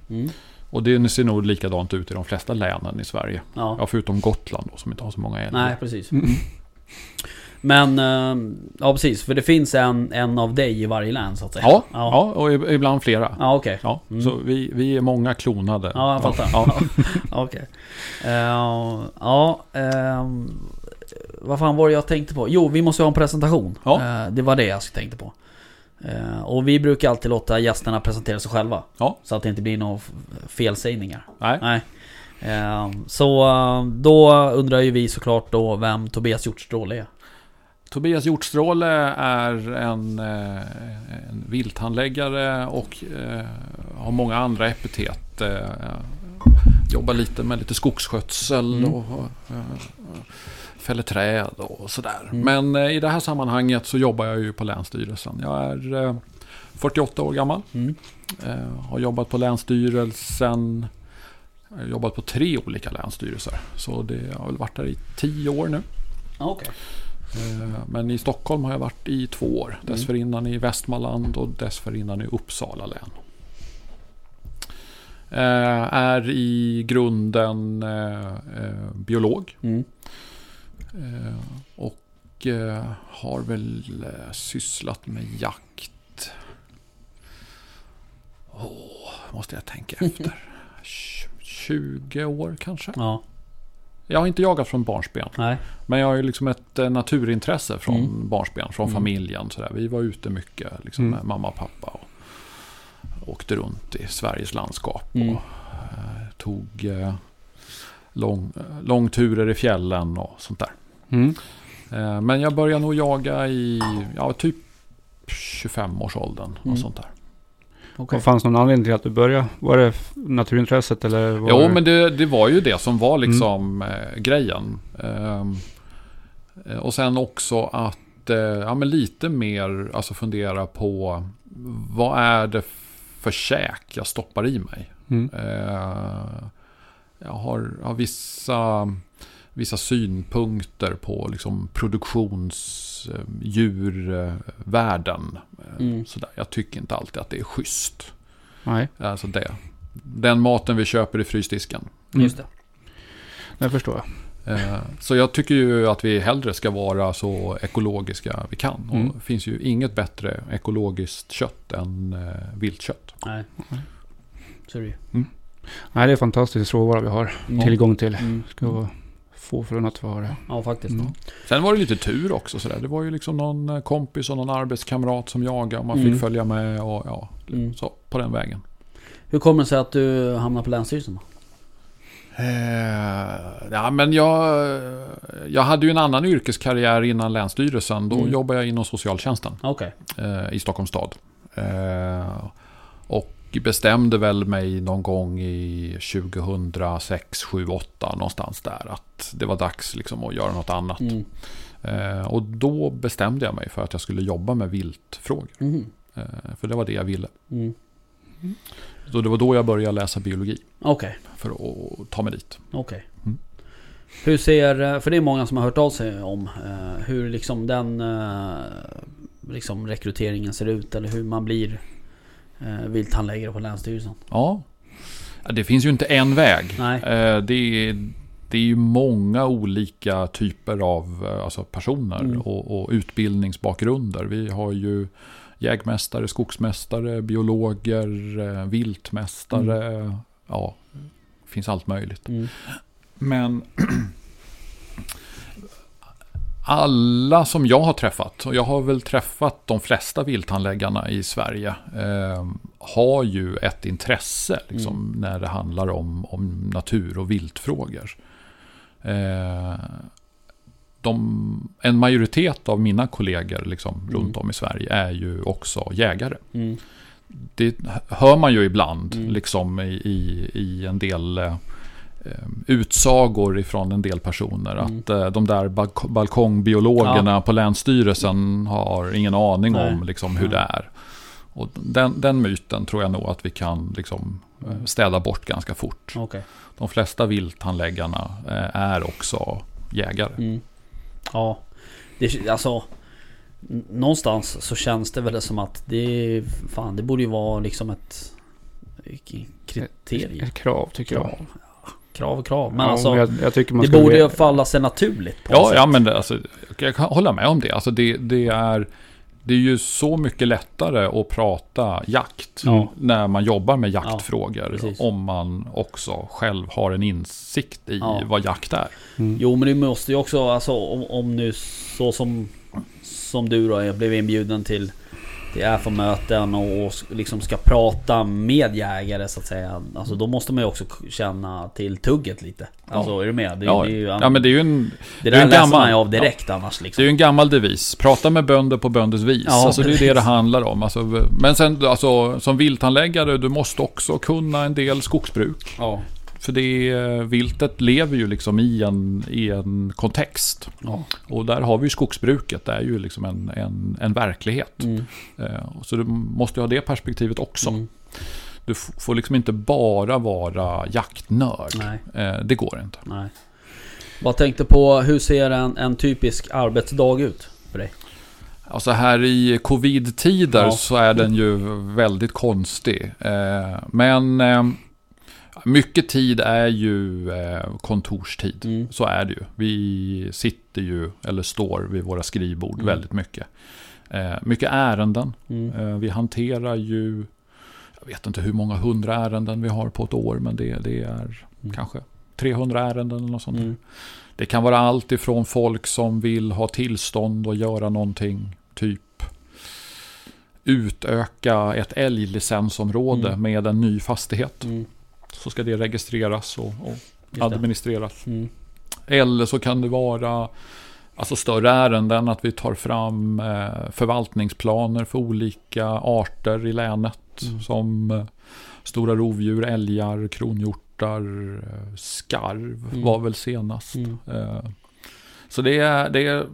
Och det ser nog likadant ut i de flesta länen i Sverige. Ja. Ja, förutom Gotland då, som inte har så många älgar. Nej, precis. Men... ehm, ja, precis. För det finns en, en av dig i varje län, så att säga. Ja, Ja, ja. och ibland flera. ja okej. Ja, Mm. så vi, vi är många klonade. Ja, jag fattar. Ja, Okej. Eh, ja, ehm, vad fan var det jag tänkte på? Jo, vi måste ha en presentation. Ja. Eh, det var det jag tänkte på. Eh, och vi brukar alltid låta gästerna presentera sig själva. Ja. Så att det inte blir några felsägningar. nej. Nej. Ehm, så eh, då undrar ju vi såklart då vem Tobias Hjortstråle är. Tobias Hjortstråle är en, eh, en vilthandläggare och eh, har många andra epitet. Eh, jobbar lite med lite skogsskötsel Mm. och fäller träd och sådär. Mm. Men i det här sammanhanget så jobbar jag ju på Länsstyrelsen. Jag är eh, 48 år gammal. Mm. Har jobbat på Länsstyrelsen. Jag har jobbat på tre olika länsstyrelser. Så det har väl varit där i tio år nu. Okej. Eh, Men i Stockholm har jag varit i två år. Mm. Dessförinnan i Västmanland och dessförinnan i Uppsala län. Eh, Är i grunden eh, eh, biolog. Mm. Eh, Och eh, har väl eh, sysslat med jakt. Åh, måste jag tänka efter. Tj- 20 år kanske. Ja. Jag har inte jagat från barnsben. Nej. Men jag har ju liksom ett eh, naturintresse från Mm. barnsben, från Mm. familjen. Sådär. Vi var ute mycket liksom, Mm. med mamma och pappa. Och åkte runt i Sveriges landskap. Mm. Och eh, tog eh, lång, eh, långturer i fjällen och sånt där. Mm. Eh, men jag började nog jaga i ja, typ 25-årsåldern. Mm. Och sånt där. Okej. Och fanns det någon anledning till att du började? Var det naturintresset eller? Var Jo, det... men det, det var ju det som var liksom eh, grejen. Ehm, eh, och sen också att eh, ja, men lite mer alltså fundera på vad är det för käk jag stoppar i mig. Mm. Eh, jag har, har vissa, vissa synpunkter på liksom produktionsdjurvärlden. Mm. Sådär. Jag tycker inte alltid att det är schysst. Nej, Alltså det. Den maten vi köper i frysdisken. Mm. Just det. det förstår jag. Eh, Så jag tycker ju att vi hellre ska vara så ekologiska vi kan. Och Mm. det finns ju inget bättre ekologiskt kött än eh, viltkött. Nej. Så är det ju. Nej, det är fantastisk råvara vi har Mm. tillgång till. Mm. Ska vara få förunnat vara det. Ja, faktiskt. Mm. Sen var det lite tur också. Sådär. Det var ju liksom någon eh, kompis och någon arbetskamrat som jagade. Och man Mm. fick följa med och ja, Mm. så på den vägen. Hur kommer det sig att du hamnar på Länsstyrelsen då? Eh, ja, men jag, jag hade ju en annan yrkeskarriär innan Länsstyrelsen. Då Mm. jobbade jag inom socialtjänsten. Eh, i Stockholms stad. Eh, och bestämde väl mig någon gång i 2006, 7, 8 någonstans där att det var dags liksom att göra något annat. Mm. Eh, och då bestämde jag mig för att jag skulle jobba med viltfrågor. Mhm. Eh, för det var det jag ville. Mm. Så det var då jag började läsa biologi Okej. för att ta mig dit. Okej. Mm. Hur ser, för det är många som har hört av sig om eh, hur liksom den eh, liksom rekryteringen ser ut eller hur man blir eh, vilthandläggare på Länsstyrelsen. Ja, det finns ju inte en väg. Nej. Eh, det, är, det är ju många olika typer av eh, alltså personer Mm. och, och utbildningsbakgrunder. Vi har ju jägmästare, skogsmästare, biologer, viltmästare. Ja, det finns allt möjligt. Mm. Men alla som jag har träffat, och jag har väl träffat de flesta vilthandläggarna i Sverige, eh, har ju ett intresse liksom, när det handlar om, om natur och viltfrågor. Eh, de, en majoritet av mina kollegor liksom, Mm. runt om i Sverige är ju också jägare. Mm. Det hör man ju ibland Mm. liksom i, i, i en del eh, utsagor ifrån en del personer. Mm. Att eh, de där balk- balkongbiologerna på Länsstyrelsen har ingen aning Nej. om liksom, hur det är. Och den, den myten tror jag nog att vi kan liksom, eh, städa bort ganska fort. Okej. De flesta vilthandläggarna eh, är också jägare. Mm. Ja. Det, alltså. Någonstans så känns det väl som att det Fan det borde ju vara liksom ett Kriterium. Ett krav tycker jag. Krav. Krav, krav. Men Ja, alltså. jag, jag Det borde ju falla sig naturligt på Ja, sätt. ja men det, alltså, jag kan hålla med om det. Alltså, det, det, är, det är ju så mycket lättare att prata jakt Ja. när man jobbar med jaktfrågor. precis. om man också själv har en insikt i Ja. vad jakt är. Mm. Jo men det måste ju också, alltså om, om nu så som, som du då, jag blev inbjuden till, till AFA-möten och, och liksom ska prata med jägare så att säga. Alltså då måste man ju också känna till tugget lite. Alltså är du med? Det, Ja, det, är ju, ja, men det är ju en, det det är där en läser gammal- man ju av direkt annars det är liksom. ju en gammal devis. Prata med bönder på bönders vis. Ja, alltså, det är det det handlar om. Alltså, men sen alltså, som vilthandläggare, du måste också kunna en del skogsbruk. Ja. För det, viltet lever ju liksom i en, i en kontext. Ja. Och där har vi ju skogsbruket, det är ju liksom en, en, en verklighet. Mm. Eh, Så du måste ju ha det perspektivet också. Mm. Du får liksom inte bara vara jaktnörd. Nej. Eh, Det går inte. Nej. Vad tänkte på, hur ser en, en typisk arbetsdag ut för dig? Alltså här i covid-tider Ja. så är den ju väldigt konstig. Eh, Men eh, mycket tid är ju eh, kontorstid. Mm. Så är det ju. Vi sitter ju, eller står vid våra skrivbord Mm. väldigt mycket. Eh, Mycket ärenden. Mm. Eh, Vi hanterar ju, jag vet inte hur många hundra ärenden vi har på ett år, men det, det är Mm. kanske 300 ärenden eller något sånt. där. Mm. Det kan vara allt ifrån folk som vill ha tillstånd och göra någonting, typ utöka ett älglicensområde Mm. med en ny fastighet. Mm. Så ska det registreras och, och administreras. Mm. Eller så kan det vara alltså större ärenden, att vi tar fram eh, förvaltningsplaner för olika arter i länet. Mm. Som eh, stora rovdjur, älgar, kronhjortar, eh, skarv Mm. var väl senast. Mm. Eh, så det är, det är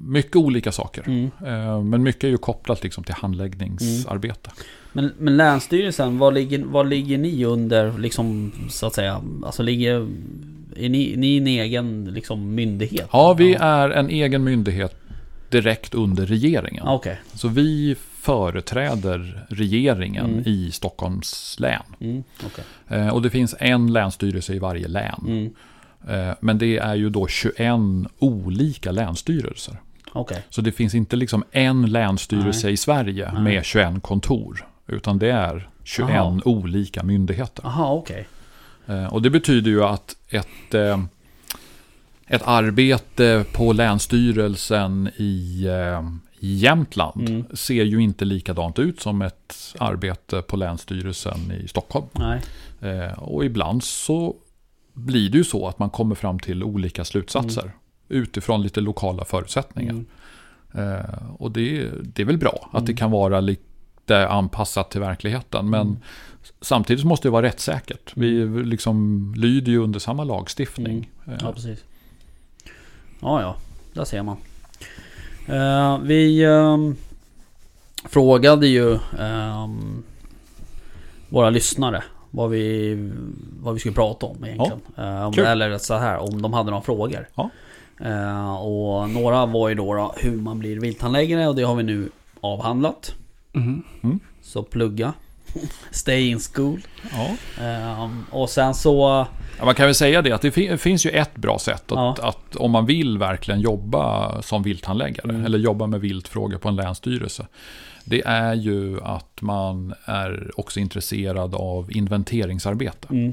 mycket olika saker. Mm. Men mycket är ju kopplat liksom till handläggningsarbete. Men, men Länsstyrelsen, vad ligger, vad ligger ni under liksom så att säga? Alltså ligger... Är ni, ni en egen liksom myndighet? Ja, vi är en egen myndighet direkt under regeringen. Ja, Okej. Så vi företräder regeringen Mm. i Stockholms län. Mm. okej. Eh, och det finns en länsstyrelse i varje län. Mm. Eh, men det är ju då 21 olika länsstyrelser. Okej. Så det finns inte liksom en länsstyrelse Nej. i Sverige Nej. med 21 kontor. Utan det är 21 Aha. olika myndigheter. Aha, okej. Eh, och det betyder ju att ett, eh, ett arbete på länsstyrelsen i, eh, i Jämtland Mm. ser ju inte likadant ut som ett arbete på länsstyrelsen i Stockholm. Nej. Och ibland så blir det ju så att man kommer fram till olika slutsatser utifrån lite lokala förutsättningar. Mm. Och det, det är väl bra att det Mm. kan vara lite anpassat till verkligheten. Men Mm. samtidigt måste det vara rättssäkert. Vi liksom lyder ju under samma lagstiftning. Ja, Eh, precis. Ja, ja. Där ser man. Eh, vi ehm, frågade ju ehm, våra lyssnare vad vi, vad vi skulle prata om egentligen. Eh, om, kul. eller så här, om de hade några frågor. Ja. Eh, och några var ju då, då hur man blir vilthandläggare och det har vi nu avhandlat. Mhm. Så plugga. Stay in school. ja. Ehm, och sen så... Ja, man kan väl säga det att det fi- finns ju ett bra sätt att, Ja. att om man vill verkligen jobba som vilthandläggare Mm. eller jobba med viltfrågor på en länsstyrelse. Det är ju att man är också intresserad av inventeringsarbete. Mm,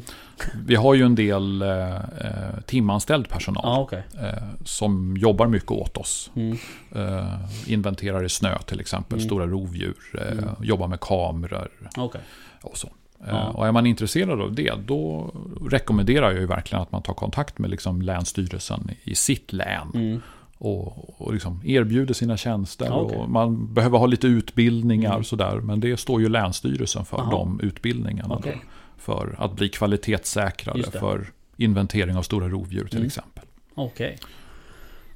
Vi har ju en del eh, eh, timanställd personal ja, okej. eh, som jobbar mycket åt oss. Mm, Eh, inventerar i snö till exempel, Mm. stora rovdjur, eh, Mm. jobbar med kameror okej. och så. Ja. Eh, Och är man intresserad av det, då rekommenderar jag ju verkligen att man tar kontakt med liksom Länsstyrelsen i sitt län. Och, och liksom erbjuder sina tjänster. Ja, okej. och man behöver ha lite utbildningar Mm. sådär. Men det står ju Länsstyrelsen för, Aha. de utbildningarna. okej. Då, för att bli kvalitetssäkrade för inventering av stora rovdjur till Mm. exempel. Okej.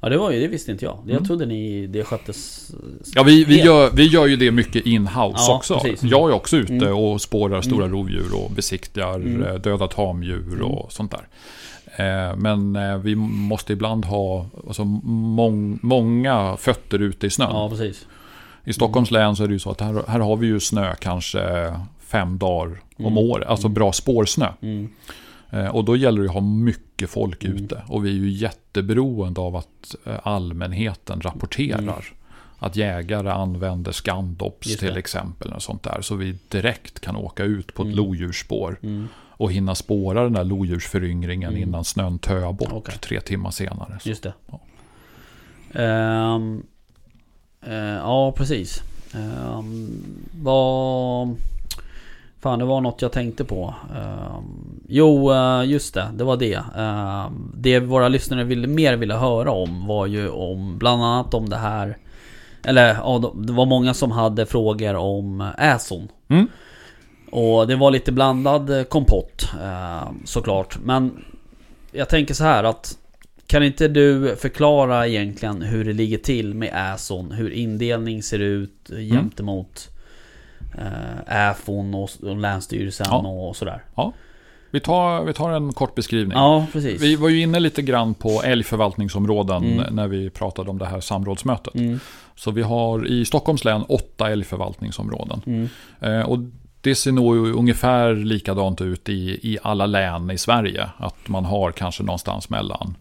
Ja det var ju, det visste inte jag. Jag Mm. trodde ni, det sköttes... Ja, vi, vi, gör, vi gör ju det mycket in-house Ja, också. precis. Jag är också ute Mm. och spårar stora Mm. rovdjur och besiktigar Mm. eh, döda tamdjur och sånt där. Eh, Men eh, vi måste ibland ha alltså, mång, många fötter ute i snön. Ja precis. I Stockholms län så är det ju så att här, här har vi ju snö kanske fem dagar om Mm. året. Alltså bra spårsnö. Mm. Eh, Och då gäller det att ha mycket folk Mm. ute. Och vi är ju jätteberoende av att allmänheten rapporterar. Mm. Att jägare använder Scandops till exempel. Och sånt där. Så vi direkt kan åka ut på ett Mm. lodjursspår. Mm. Och hinna spåra den där lodjursföryngringen Mm. innan snön töar bort Okej. tre timmar senare. Så. Just det. Ja. Ehm, eh, ja precis. Um, vad... Fan det var något jag tänkte på. Ehm, jo eh, just det, det var det. Ehm, det våra lyssnare ville, mer ville höra om var ju om bland annat om det här Eller ja, de- det var många som hade frågor om Äson. Mm. Och det var lite blandad eh, kompott eh, såklart. Men jag tänker så här att kan inte du förklara egentligen hur det ligger till med Äson? Hur indelning ser ut Mm. gentemot eh, Äfon och, Länsstyrelsen Ja. och sådär? Vi tar, vi tar en kort beskrivning. Ja, precis. Vi var ju inne lite grann på älgförvaltningsområden Mm. när vi pratade om det här samrådsmötet. Mm, Så vi har i Stockholms län åtta älgförvaltningsområden. mm, Eh, och det ser nog ungefär likadant ut i, i alla län i Sverige. Att man har kanske någonstans mellan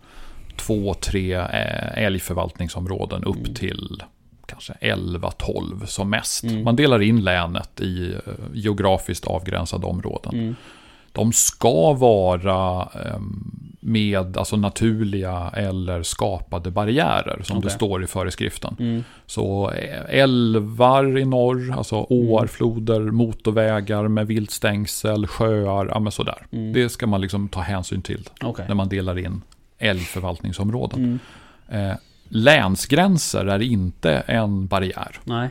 två, tre eh, älgförvaltningsområden upp Mm. till kanske 11-12 som mest. Mm. Man delar in länet i eh, geografiskt avgränsade områden. mm, De ska vara eh, med alltså naturliga eller skapade barriärer som det Okej. står i föreskriften. mm, Så eh, älvar i norr, alltså åar, floder, motorvägar med viltstängsel, sjöar, ja men sådär. mm. Det ska man liksom ta hänsyn till Okej. när man delar in älgförvaltningsområden. Mm, Eh, länsgränser är inte en barriär. nej.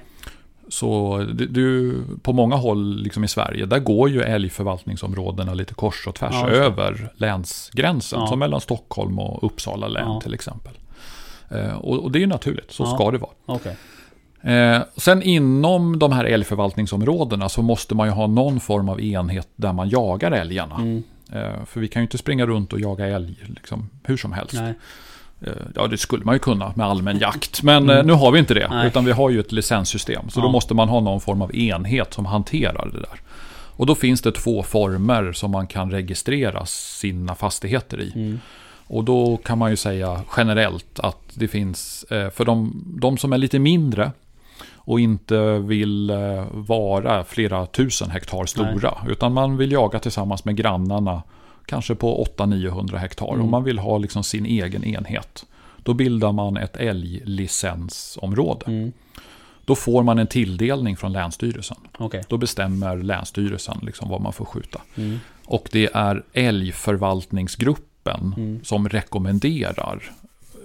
Så du, du, på många håll liksom i Sverige, där går ju älgförvaltningsområdena lite kors och tvärs Ja, över länsgränsen. Ja. Som mellan Stockholm och Uppsala län Ja. till exempel. Eh, och, och det är ju naturligt, så ska det vara. Okej. Eh, sen inom de här älgförvaltningsområdena så måste man ju ha någon form av enhet där man jagar älgarna. Mm, Eh, för vi kan ju inte springa runt och jaga älg liksom, hur som helst. nej. Eh, ja, det skulle man ju kunna med allmän jakt. Men Mm. eh, nu har vi inte det. Nej. Utan vi har ju ett licenssystem. Så Ja. då måste man ha någon form av enhet som hanterar det där. Och då finns det två former som man kan registrera sina fastigheter i. Mm, Och då kan man ju säga generellt att det finns, eh, för de, de som är lite mindre och inte vill vara flera tusen hektar stora. Utan man vill jaga tillsammans med grannarna, kanske på 800-900 hektar. Mm. Och man vill ha liksom sin egen enhet. Då bildar man ett älglicensområde. mm, Då får man en tilldelning från Länsstyrelsen. Okej. Då bestämmer Länsstyrelsen liksom vad man får skjuta. Mm, Och det är älgförvaltningsgruppen Mm. som rekommenderar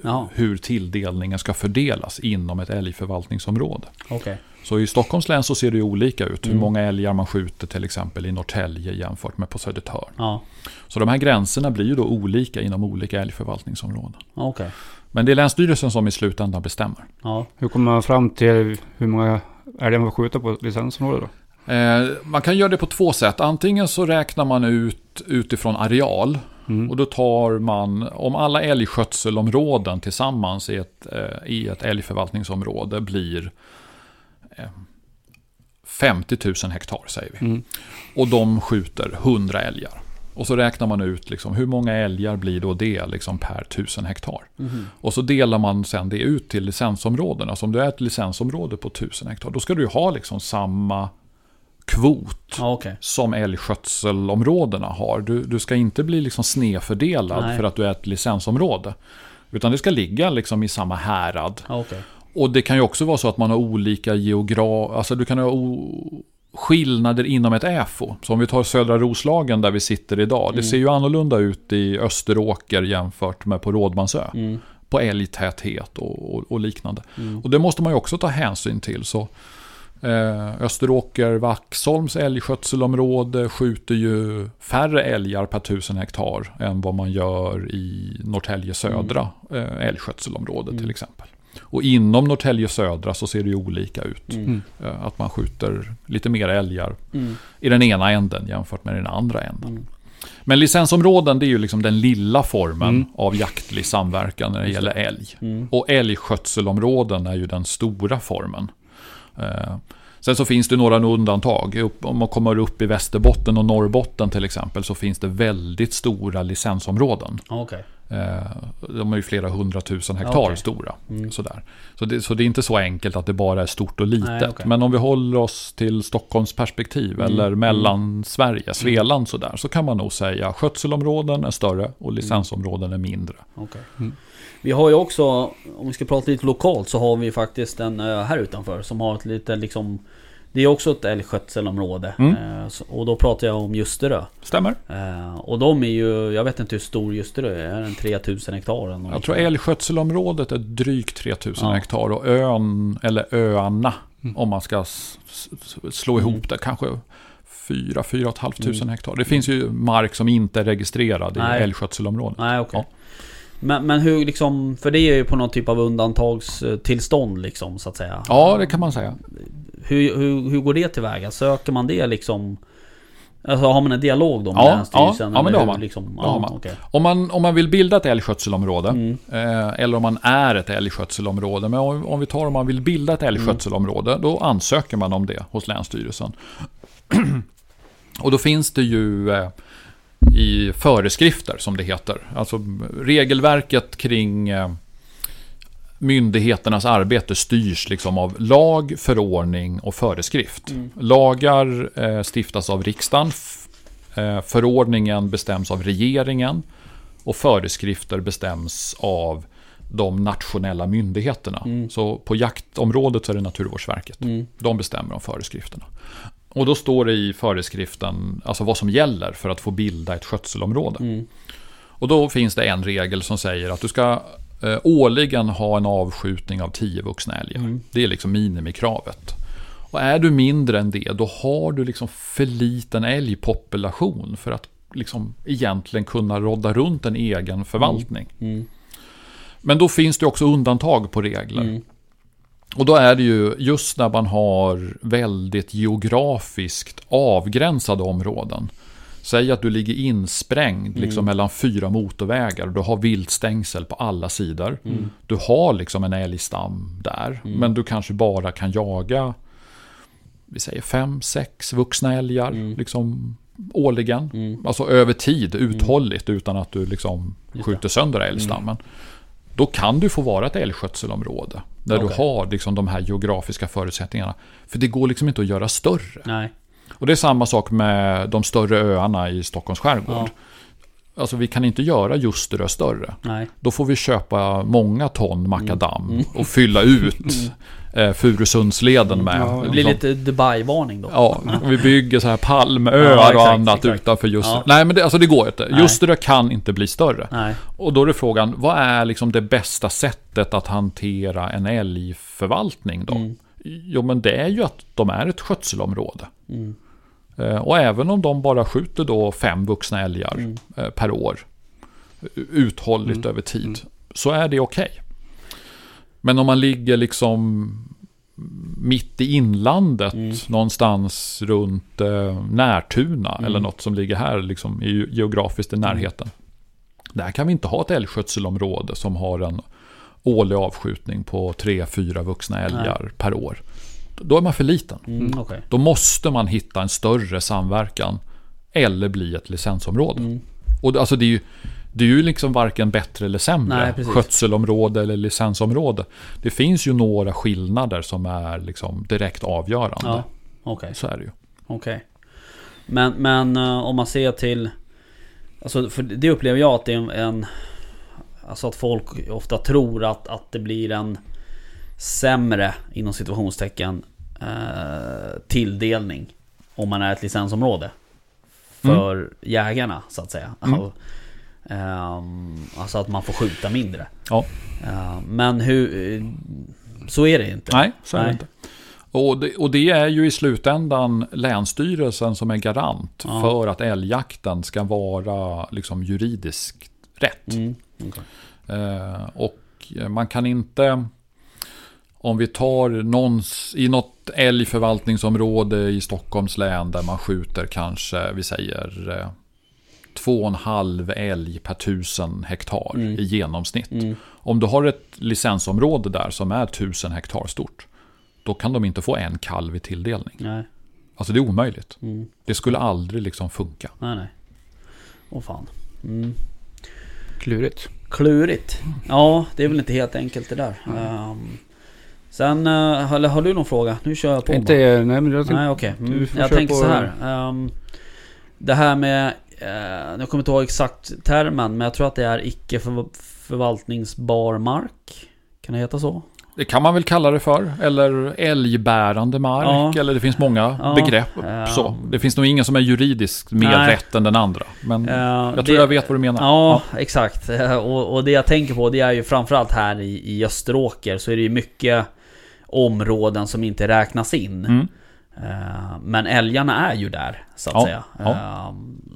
Jaha, hur tilldelningen ska fördelas inom ett älgförvaltningsområde. okej. Så i Stockholms län så ser det olika ut. Hur Mm. många älgar man skjuter till exempel i Norrtälje jämfört med på Södertörn. Ja, Så de här gränserna blir ju då olika inom olika älgförvaltningsområden. okej. Men det är Länsstyrelsen som i slutändan bestämmer. Ja, Hur kommer man fram till hur många älgar man får skjuta på licensområdet då? Eh, man kan göra det på två sätt. Antingen så räknar man ut utifrån areal. Mm. Och då tar man, om alla älgskötselområden tillsammans i ett, eh, i ett älgförvaltningsområde blir 50 000 hektar säger vi. Mm. Och de skjuter 100 älgar. Och så räknar man ut liksom, hur många älgar blir då det liksom, per 1000 hektar. Mhm. Och så delar man sen det ut till licensområdena. Så om du är ett licensområde på 1000 hektar, då ska du ha liksom samma kvot ja okej. som älgskötselområdena har. Du, du ska inte bli liksom snedfördelad Nej. för att du är ett licensområde. Utan det ska ligga liksom i samma härad. Ja, okej. Och det kan ju också vara så att man har olika geograf... Alltså du kan ha o... skillnader inom ett ÄFO. Så om vi tar södra Roslagen där vi sitter idag. Det Mm. ser ju annorlunda ut i Österåker jämfört med på Rådmansö. Mm, På älgtäthet och, och, och liknande. mm, Och det måste man ju också ta hänsyn till. Så eh, Österåker, Vaxholms älgskötselområde skjuter ju färre älgar per tusen hektar än vad man gör i Norrtälje södra eh, älgskötselområde Mm. till exempel. Och inom Norrtälje södra så ser det ju olika ut. mm, Mm. Eh, att man skjuter lite mer älgar mm, i den ena änden jämfört med den andra änden. mm. Men licensområden det är ju liksom den lilla formen Mm. av jaktlig samverkan när det gäller älg. Mm. Och älgskötselområden är ju den stora formen. Eh, sen så finns det några undantag. Om man kommer upp i Västerbotten och Norrbotten till exempel så finns det väldigt stora licensområden. Okej. Eh, de är ju flera hundratusen hektar Okej. stora. Mm. Sådär. Så, det, så det är inte så enkelt att det bara är stort och litet. Nej, okej. Men om vi håller oss till Stockholms perspektiv Mm, eller mm. mellan Sverige, Svealand sådär. Så kan man nog säga skötselområden är större och licensområden är mindre. Okej. Mm. Vi har ju också, om vi ska prata lite lokalt, så har vi faktiskt en här utanför som har ett lite liksom Det är också ett älgskötselområde. Mm. Eh, Och då pratar jag om Ljusterö. Stämmer? Eh, Och de är ju, jag vet inte hur stor Ljusterö är, är den 3000 hektar eller något Jag tror älgskötselområdet är drygt 3000 Ja. hektar och ön, eller öarna, Mm. om man ska slå ihop Mm. det, kanske 4 4 500 Mm. hektar. Det finns ju mark som inte är registrerad i Nej. älgskötselområdet. Nej, okej. Ja. Men, men hur liksom, för det är ju på någon typ av undantagstillstånd liksom så att säga. Ja, det kan man säga. Hur, hur, hur går det tillväga? Söker man det liksom? Alltså har man en dialog då med Ja, Länsstyrelsen? ja, ja, men det har man. Liksom? Ja, har man. okej. Om man, om man vill bilda ett älgskötselområde, Mm. eh, eller om man är ett älgskötselområde, men om, om vi tar om man vill bilda ett älgskötselområde, då ansöker man om det hos Länsstyrelsen. Och då finns det ju eh, i föreskrifter, som det heter, alltså regelverket kring eh, myndigheternas arbete styrs liksom av lag, förordning och föreskrift. Mm. Lagar eh, stiftas av riksdagen, eh, förordningen bestäms av regeringen och föreskrifter bestäms av de nationella myndigheterna. Mm. Så på jaktområdet så är det Naturvårdsverket. Mm. De bestämmer om föreskrifterna. Och då står det i föreskriften alltså vad som gäller för att få bilda ett skötselområde. Mm. Och då finns det en regel som säger att du ska eh, årligen ha en avskjutning av 10 vuxna älgar. Mm. Det är liksom minimikravet. Och är du mindre än det, då har du liksom för liten älgpopulation för att liksom egentligen kunna rodda runt en egen förvaltning. Mm. Men då finns det också undantag på regler. Mm. Och då är det ju just när man har väldigt geografiskt avgränsade områden. Säg att du ligger insprängd Mm. liksom mellan fyra motorvägar och du har viltstängsel på alla sidor. Mm. Du har liksom en älgstam där, Mm. men du kanske bara kan jaga vi säger fem, sex vuxna älgar Mm. liksom årligen. Mm. Alltså över tid, uthålligt, utan att du liksom skjuter sönder älgstammen. Då kan du få vara ett älgskötselområde. Där Okej. du har liksom de här geografiska förutsättningarna. För det går liksom inte att göra större. Nej. Och det är samma sak med de större öarna i Stockholms skärgård. Ja. Alltså vi kan inte göra Ljusterö större. Nej. Då får vi köpa många ton makadam Mm. och fylla ut eh, Furusundsleden med. Ja, Det blir liksom. lite Dubai-varning då. Ja, vi bygger så här palmöar Ja, exakt, och annat exakt. utanför Ljusterö. Ja. Nej, men det, alltså det går inte. Nej. Ljusterö kan inte bli större. Nej. Och då är det frågan, vad är liksom det bästa sättet att hantera en älgförvaltning då? Mm. Jo, men det är ju att de är ett skötselområde. Mm. Eh, Och även om de bara skjuter då fem vuxna älgar Mm. eh, per år, uthålligt Mm. över tid, Mm. så är det okej. Men om man ligger liksom mitt i inlandet, Mm. någonstans runt eh, Närtuna, Mm. eller något som ligger här liksom, i, geografiskt i närheten. Där kan vi inte ha ett älgskötselområde som har en årlig avskjutning på tre, fyra vuxna älgar per år. Då är man för liten. Mm. Okej. Då måste man hitta en större samverkan eller bli ett licensområde. Mm. Och det- alltså det är ju, det är ju liksom varken bättre eller sämre. Nej, precis. Skötselområde eller licensområde. Det finns ju några skillnader som är liksom direkt avgörande. Ja. Okej. Så är det ju. Okej. Men, men eh, om man ser till... Alltså för det upplever jag att det är en... en alltså att folk ofta tror att, att det blir en sämre, inom situationstecken, eh, tilldelning. Om man är ett licensområde. För jägarna, så att säga. Mm. Alltså, ehm, alltså att man får skjuta mindre. Ja. Eh, men hur... eh, Så är det inte. Nej, så är det Nej. inte. Och det, och det är ju i slutändan Länsstyrelsen som är garant Ja. för att älgjakten ska vara liksom juridiskt rätt. Mm. Eh, och man kan inte, om vi tar någons, i något älgförvaltningsområde i Stockholms län där man skjuter kanske, vi säger eh, två och en halv älg per tusen hektar Mm. i genomsnitt. Mm. Om du har ett licensområde där som är tusen hektar stort, då kan de inte få en kalv i tilldelning. Nej. Alltså det är omöjligt. Mm. Det skulle aldrig liksom funka. Nej, nej. Åh fan. Mm. Klurigt. Klurigt. Ja, det är väl inte helt enkelt det där. Ehm, sen, uh, eller har du någon fråga? Nu kör jag på. Inte, nej men jag tänkte, Nej, okej. du Mm. Jag tänker på- så här. ehm, det här med... Uh, jag kommer inte ihåg exakt termen, men jag tror att det är icke för, förvaltningsbar mark. Kan det heta så? Det kan man väl kalla det för. Eller älgbärande mark. Ja. Eller det finns många Ja. begrepp. Ja. Så. Det finns nog ingen som är juridiskt mer Nej. rätt än den andra. Men Eh, jag tror det- jag vet vad du menar. Ja, exakt. Eh, Och, och det jag tänker på det är ju framförallt här i, i Österåker så är det ju mycket områden som inte räknas in. Mm. Eh, Men älgarna är ju där, så att Ja, säga. ja. Eh,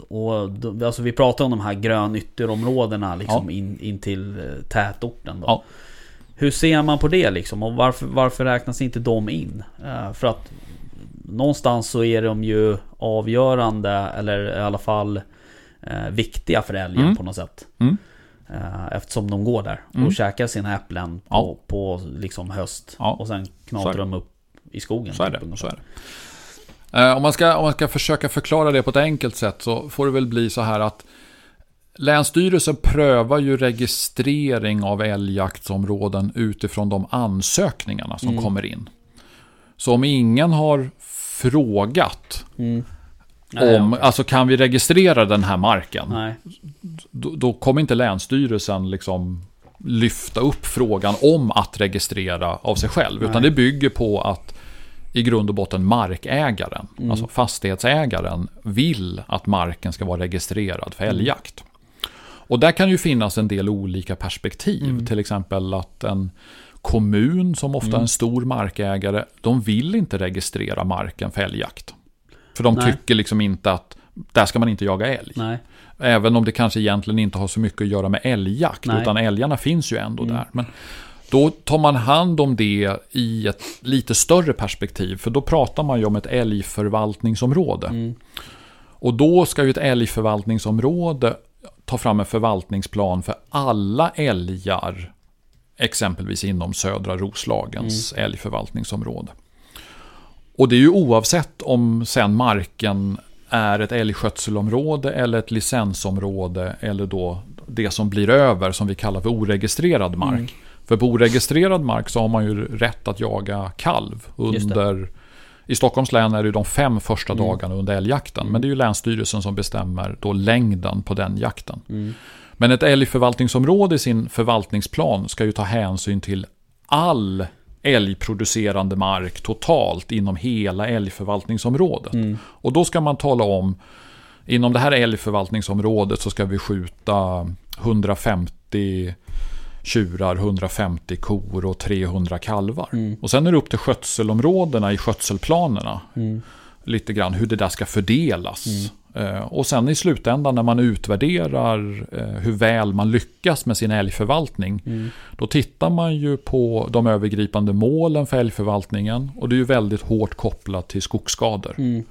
Och då, alltså vi pratar om de här grönytterområdena liksom Ja. in, in till eh, tätorten då. Hur ser man på det liksom? Och varför, varför räknas inte de in? För att någonstans så är de ju avgörande, eller i alla fall viktiga för älgen Mm. på något sätt. Mm. Eh, Eftersom de går där och Mm. käkar sina äpplen på, Ja. på liksom höst. Ja. Och sen knatrar det. de upp i skogen. Så är typ, det. ungefär. Så är det. Eh, Om, man ska, om man ska försöka förklara det på ett enkelt sätt så får det väl bli så här att Länsstyrelsen prövar ju registrering av älgjaktsområden utifrån de ansökningarna som Mm. kommer in. Så om ingen har frågat Mm. Nej, om, okej. alltså kan vi registrera den här marken? Nej. Då, då kommer inte Länsstyrelsen liksom lyfta upp frågan om att registrera av sig själv. Nej. Utan det bygger på att i grund och botten markägaren, Mm. alltså fastighetsägaren, vill att marken ska vara registrerad för älgjakt. Och där kan ju finnas en del olika perspektiv. Mm. Till exempel att en kommun som ofta är en stor markägare, de vill inte registrera marken för älgjakt. För de Nej. tycker liksom inte att där ska man inte jaga älg. Nej. Även om det kanske egentligen inte har så mycket att göra med älgjakt. Nej. Utan älgarna finns ju ändå Mm. där. Men då tar man hand om det i ett lite större perspektiv. För då pratar man ju om ett älgförvaltningsområde. Mm. Och då ska ju ett älgförvaltningsområde ta fram en förvaltningsplan för alla älgar. Exempelvis inom södra Roslagens Mm. älgförvaltningsområde. Och det är ju oavsett om sen marken är ett älgskötselområde eller ett licensområde eller då det som blir över som vi kallar för oregistrerad mark. Mm. För på oregistrerad mark så har man ju rätt att jaga kalv under i Stockholms län är det de fem första Mm. dagarna under älgjakten. Mm. Men det är ju Länsstyrelsen som bestämmer då längden på den jakten. Mm. Men ett älgförvaltningsområde i sin förvaltningsplan ska ju ta hänsyn till all älgproducerande mark totalt inom hela älgförvaltningsområdet. Mm. Och då ska man tala om, inom det här älgförvaltningsområdet så ska vi skjuta 150 tjurar, 150 kor och 300 kalvar. Mm. Och sen är det upp till skötselområdena i skötselplanerna. Mm. Lite grann hur det där ska fördelas. Eh, och sen i slutändan när man utvärderar eh, hur väl man lyckas med sin älgförvaltning. Mm. Då tittar man ju på de övergripande målen för älgförvaltningen. Och det är ju väldigt hårt kopplat till skogsskador. Mm.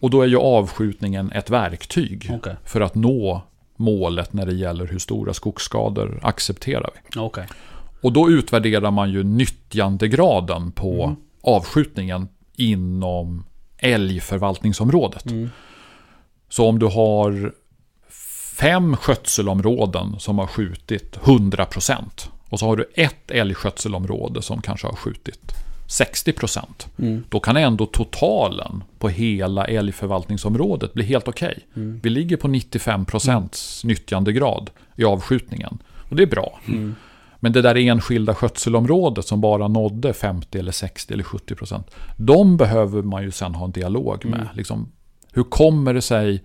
Och då är ju avskjutningen ett verktyg Okej. för att nå målet när det gäller hur stora skogsskador accepterar vi. Okej. Och då utvärderar man ju nyttjandegraden på Mm. avskjutningen inom älgförvaltningsområdet. Mm. Så om du har fem skötselområden som har skjutit 100% och så har du ett älgskötselområde som kanske har skjutit 60%. Mm. Då kan ändå totalen på hela älgförvaltningsområdet bli helt okej. Mm. Vi ligger på 95% nyttjandegrad i avskjutningen. Och det är bra. Mm. Men det där enskilda skötselområdet som bara nådde 50 eller 60 eller 70 procent. De behöver man ju sen ha en dialog med. Mm. Liksom, hur kommer det sig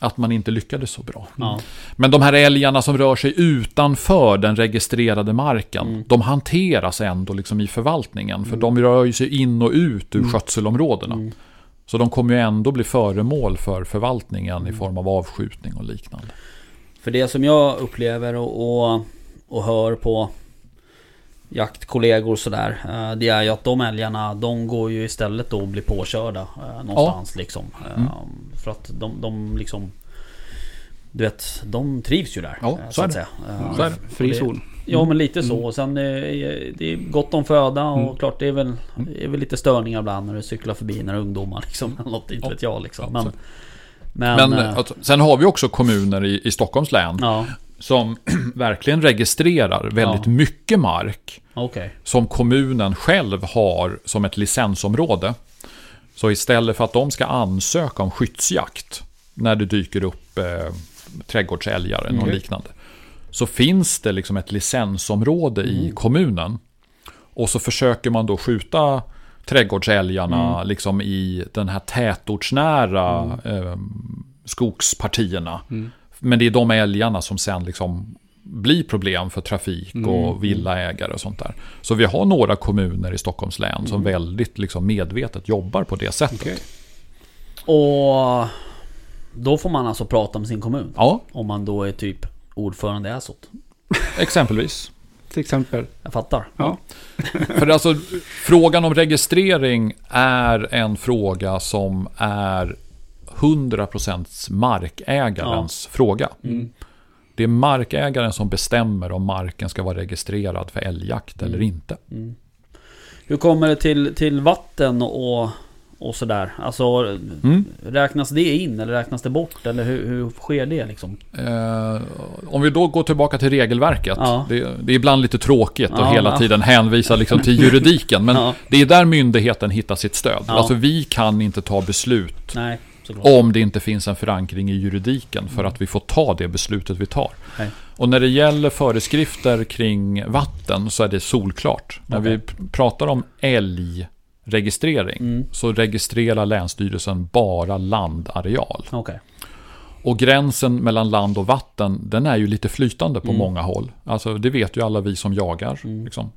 att man inte lyckades så bra? Ja. Men de här älgarna som rör sig utanför den registrerade marken. Mm. De hanteras ändå liksom i förvaltningen. För de rör ju sig in och ut ur Mm. skötselområdena. Mm. Så de kommer ju ändå bli föremål för förvaltningen Mm. i form av avskjutning och liknande. För det som jag upplever och, och, och hör på jaktkollegor och sådär. eh, Det är ju att de älgarna, de går ju istället då och blir påkörda eh, någonstans liksom. Eh, Mm. För att de, de liksom... Du vet, de trivs ju där. Ja, så är det. säga. Eh, Så är det. Fri zon. Ja men lite så. Mm. Och sen eh, det är gott om föda och Mm. klart det är, väl, det är väl lite störningar ibland när du cyklar förbi när ungdomar liksom. Eller något, inte Ja. vet jag liksom. Ja, Men, så- men, Men alltså, sen har vi också kommuner i, i Stockholms län Ja, som verkligen registrerar väldigt Ja. mycket mark okej. som kommunen själv har som ett licensområde. Så istället för att de ska ansöka om skyddsjakt när det dyker upp eh, trädgårdsälgar eller något Mm. liknande. Så finns det liksom ett licensområde i Mm. kommunen. Och så försöker man då skjuta trädgårdsälgarna Mm. liksom i den här tätortsnära eh, skogspartierna. Mm. Men det är de älgarna som sen liksom bli problem för trafik Mm, och villaägare och sånt där. Så vi har några kommuner i Stockholms län som Mm. väldigt liksom medvetet jobbar på det sättet. Okej. Och då får man alltså prata med sin kommun. Ja, Om man då är typ ordförande i Äsot. exempelvis. Till exempel. Jag fattar. Ja. För alltså, frågan om registrering är en fråga som är 100% markägarens fråga. Mm. Det är markägaren som bestämmer om marken ska vara registrerad för älgjakt eller inte. Mm. Hur kommer det till, till vatten och, och sådär? Alltså Mm. räknas det in eller räknas det bort? Eller hur, hur sker det liksom? Eh, om vi då går tillbaka till regelverket. Ja. Det, det är ibland lite tråkigt Ja, att hela ja. tiden hänvisa liksom till juridiken. Men Ja. det är där myndigheten hittar sitt stöd. Ja. Alltså vi kan inte ta beslut Nej. Om det inte finns en förankring i juridiken för att vi får ta det beslutet vi tar. Nej. Och när det gäller föreskrifter kring vatten så är det solklart. När Okej. vi pratar om älgregistrering Mm. så registrerar Länsstyrelsen bara landareal. Okej. Och gränsen mellan land och vatten, den är ju lite flytande på Mm. många håll. Alltså det vet ju alla vi som jagar. Mm. Liksom.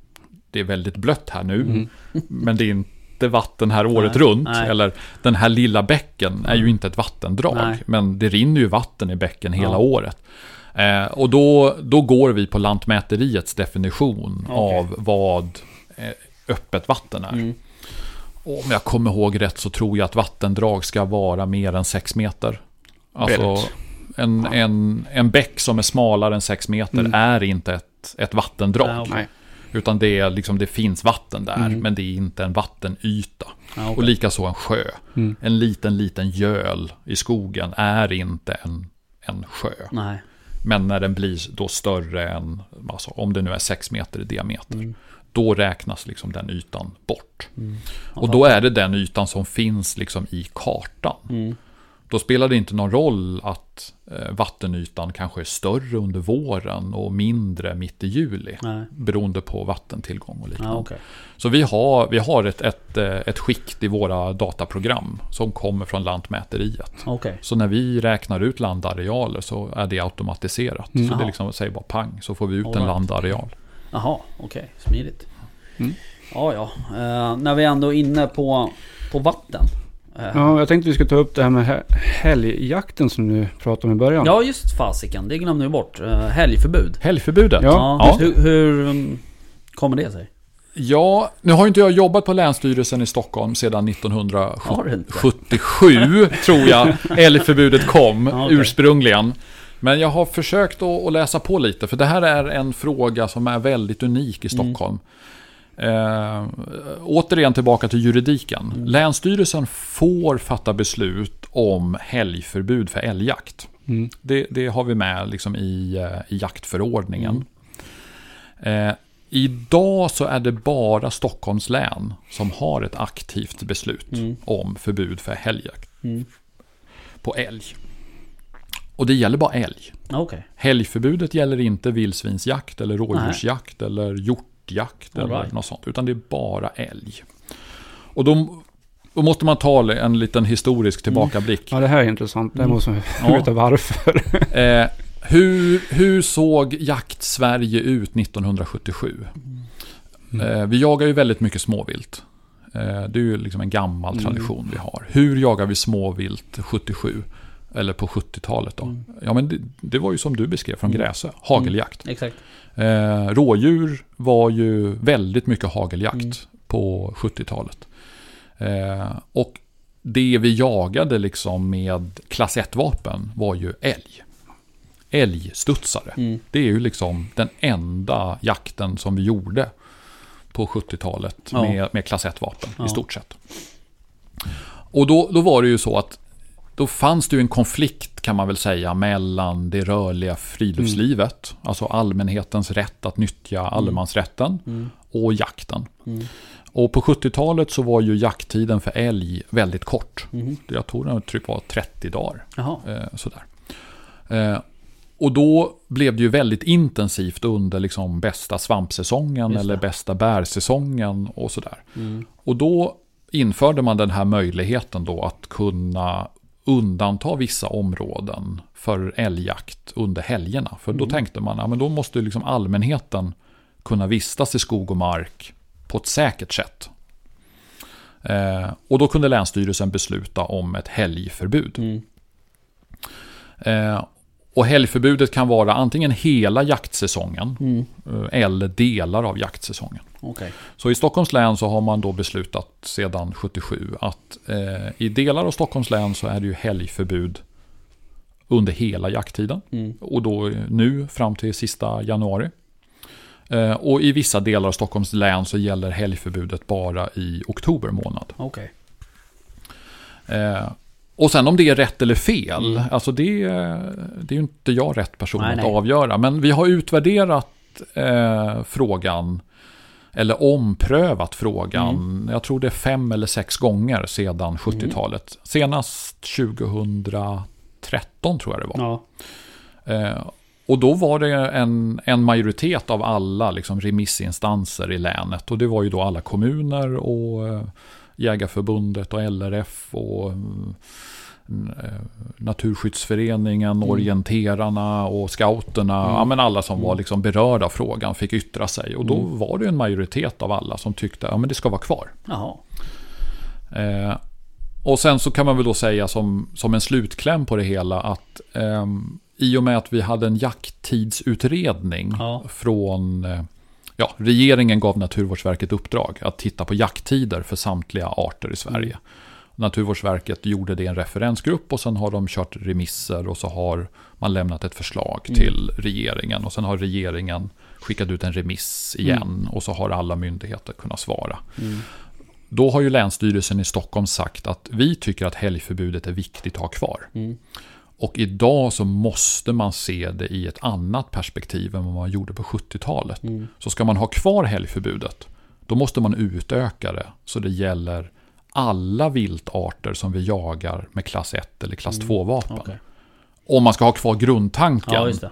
Det är väldigt blött här nu, Mm. men det är inte vatten här året Nej, runt. nej. Eller den här lilla bäcken är ju inte ett vattendrag. Nej. Men det rinner ju vatten i bäcken hela Ja. året. Eh, och då, då går vi på Lantmäteriets definition Okej. av vad eh, öppet vatten är. Mm. Om jag kommer ihåg rätt så tror jag att vattendrag ska vara mer än 6 meter. Alltså en, en, en bäck som är smalare än 6 meter Mm. är inte ett, ett vattendrag. Ja. Nej. Utan det, är liksom, det finns vatten där, Mm. men det är inte en vattenyta. Ja, okej. Och likaså en sjö. Mm. En liten, liten göl i skogen är inte en, en sjö. Nej. Men när den blir då större än, alltså, om det nu är 6 meter i diameter, Mm. då räknas liksom den ytan bort. Mm. Och då är det den ytan som finns liksom i kartan. Då spelar det inte någon roll att eh, vattenytan kanske är större under våren och mindre mitt i juli. Nej. Beroende på vattentillgång och liknande. Ja, okej. Så vi har, vi har ett, ett, eh, ett skikt i våra dataprogram som kommer från Lantmäteriet. Okej. Så när vi räknar ut landarealer så är det automatiserat. Mm. Så det liksom, säg bara pang, så får vi ut All en right. landareal. Jaha, okej. Smidigt. Mm. Ja, ja. Eh, när vi ändå är inne på, på vatten. Eh, Ja, jag tänkte vi skulle ta upp det här med he- helgjakten som du pratade om i början. ja, just fasiken. Det glömde vi bort. Uh, helgförbud. Helgförbudet? Ja. Ja. Hur, hur um, kommer det sig? Ja, nu har ju inte jag jobbat på Länsstyrelsen i Stockholm sedan Har du inte? 1977, tror jag, älgförbudet kom Ja, okej. ursprungligen. Men jag har försökt att, läsa på lite, för det här är en fråga som är väldigt unik i Mm. Eh, återigen tillbaka till juridiken. Mm. Länsstyrelsen får fatta beslut om helgförbud för älgjakt. Mm. Det, det har vi med liksom i, eh, i jaktförordningen. Mm. Eh, idag så är det bara Stockholms län som har ett aktivt beslut Mm. om förbud för helgjakt Mm. på älg. Och det gäller bara älg. Ja, Okej. Helgförbudet gäller inte vildsvinsjakt eller rådjursjakt eller hjortjakt All eller right. något sånt. Utan det är bara älg. Och då, då måste man ta en liten historisk tillbakablick. Ja, det här är intressant. Det Mm. måste Ja. jag veta varför. Eh, hur, hur såg jakt-Sverige ut 1977? Mm. Eh, vi jagar ju väldigt mycket småvilt. Eh, det är ju liksom en gammal Mm. tradition vi har. Hur jagar vi småvilt 77? Eller på 70-talet då? Mm. Ja men det, det var ju som du beskrev från Mm. Gräsö, hageljakt. Exakt. Eh, rådjur var ju väldigt mycket hageljakt Mm. på 70-talet. Eh, och det vi jagade liksom med klass 1-vapen var ju älg. Älgstudsare. Mm. Det är ju liksom den enda jakten som vi gjorde på 70-talet Ja. med, med klass 1-vapen Ja. i stort sett. Och då, då var det ju så att då fanns det ju en konflikt kan man väl säga mellan det rörliga friluftslivet, alltså allmänhetens rätt att nyttja allemansrätten Mm. och jakten. Mm. Och på 70-talet så var ju jakttiden för älg väldigt kort. Mm. Jag tror den typ var 30 dagar. Eh, sådär. Eh, och då blev det ju väldigt intensivt under liksom bästa svampsäsongen eller bästa bärsäsongen och sådär. Mm. Och då införde man den här möjligheten då att kunna undanta vissa områden för älgjakt under helgerna. För då Mm. tänkte man, ja men då måste liksom allmänheten kunna vistas i skog och mark på ett säkert sätt. Eh, och då kunde Länsstyrelsen besluta om ett helgförbud. Mm. Eh, och helgförbudet kan vara antingen hela jaktsäsongen Mm. eh, eller delar av jaktsäsongen. Okej. Så i Stockholms län så har man då beslutat sedan 77 att eh, i delar av Stockholms län så är det ju helgförbud under hela jakttiden. Mm. Och då nu fram till sista januari. Eh, och i vissa delar av Stockholms län så gäller helgförbudet bara i oktober månad. Okej. Eh, och sen om det är rätt eller fel, Mm. alltså det, det är ju inte jag rätt person Nej, att nej. avgöra. Men vi har utvärderat eh, frågan, eller omprövat frågan, Mm. jag tror det är fem eller sex gånger sedan 70-talet. Senast 2013 tror jag det var. Ja. Eh, och då var det en, en majoritet av alla liksom, remissinstanser i länet. Och det var ju då alla kommuner och eh, Jägarförbundet och LRF och mm, eh, Naturskyddsföreningen, Orienterarna och Scouterna. Ja, men alla som var liksom berörda av frågan fick yttra sig. Och då var det en majoritet av alla som tyckte att ja, det ska vara kvar. Eh, och sen så kan man väl då säga som, som en slutkläm på det hela att ehm, i och med att vi hade en jakttidsutredning Ja. från eh, Ja, regeringen gav Naturvårdsverket uppdrag att titta på jakttider för samtliga arter i Sverige. Naturvårdsverket gjorde det i en referensgrupp och sen har de kört remisser och så har man lämnat ett förslag till regeringen och sen har regeringen skickat ut en remiss igen och så har alla myndigheter kunnat svara. Då har ju Länsstyrelsen i Stockholm sagt att vi tycker att helgförbudet är viktigt att ha kvar. Och idag så måste man se det i ett annat perspektiv än vad man gjorde på 70-talet. Mm. Så ska man ha kvar helgförbudet, då måste man utöka det så det gäller alla viltarter som vi jagar med klass 1 eller klass 2-vapen. Mm. Okej. Om man ska ha kvar grundtanken. Ja.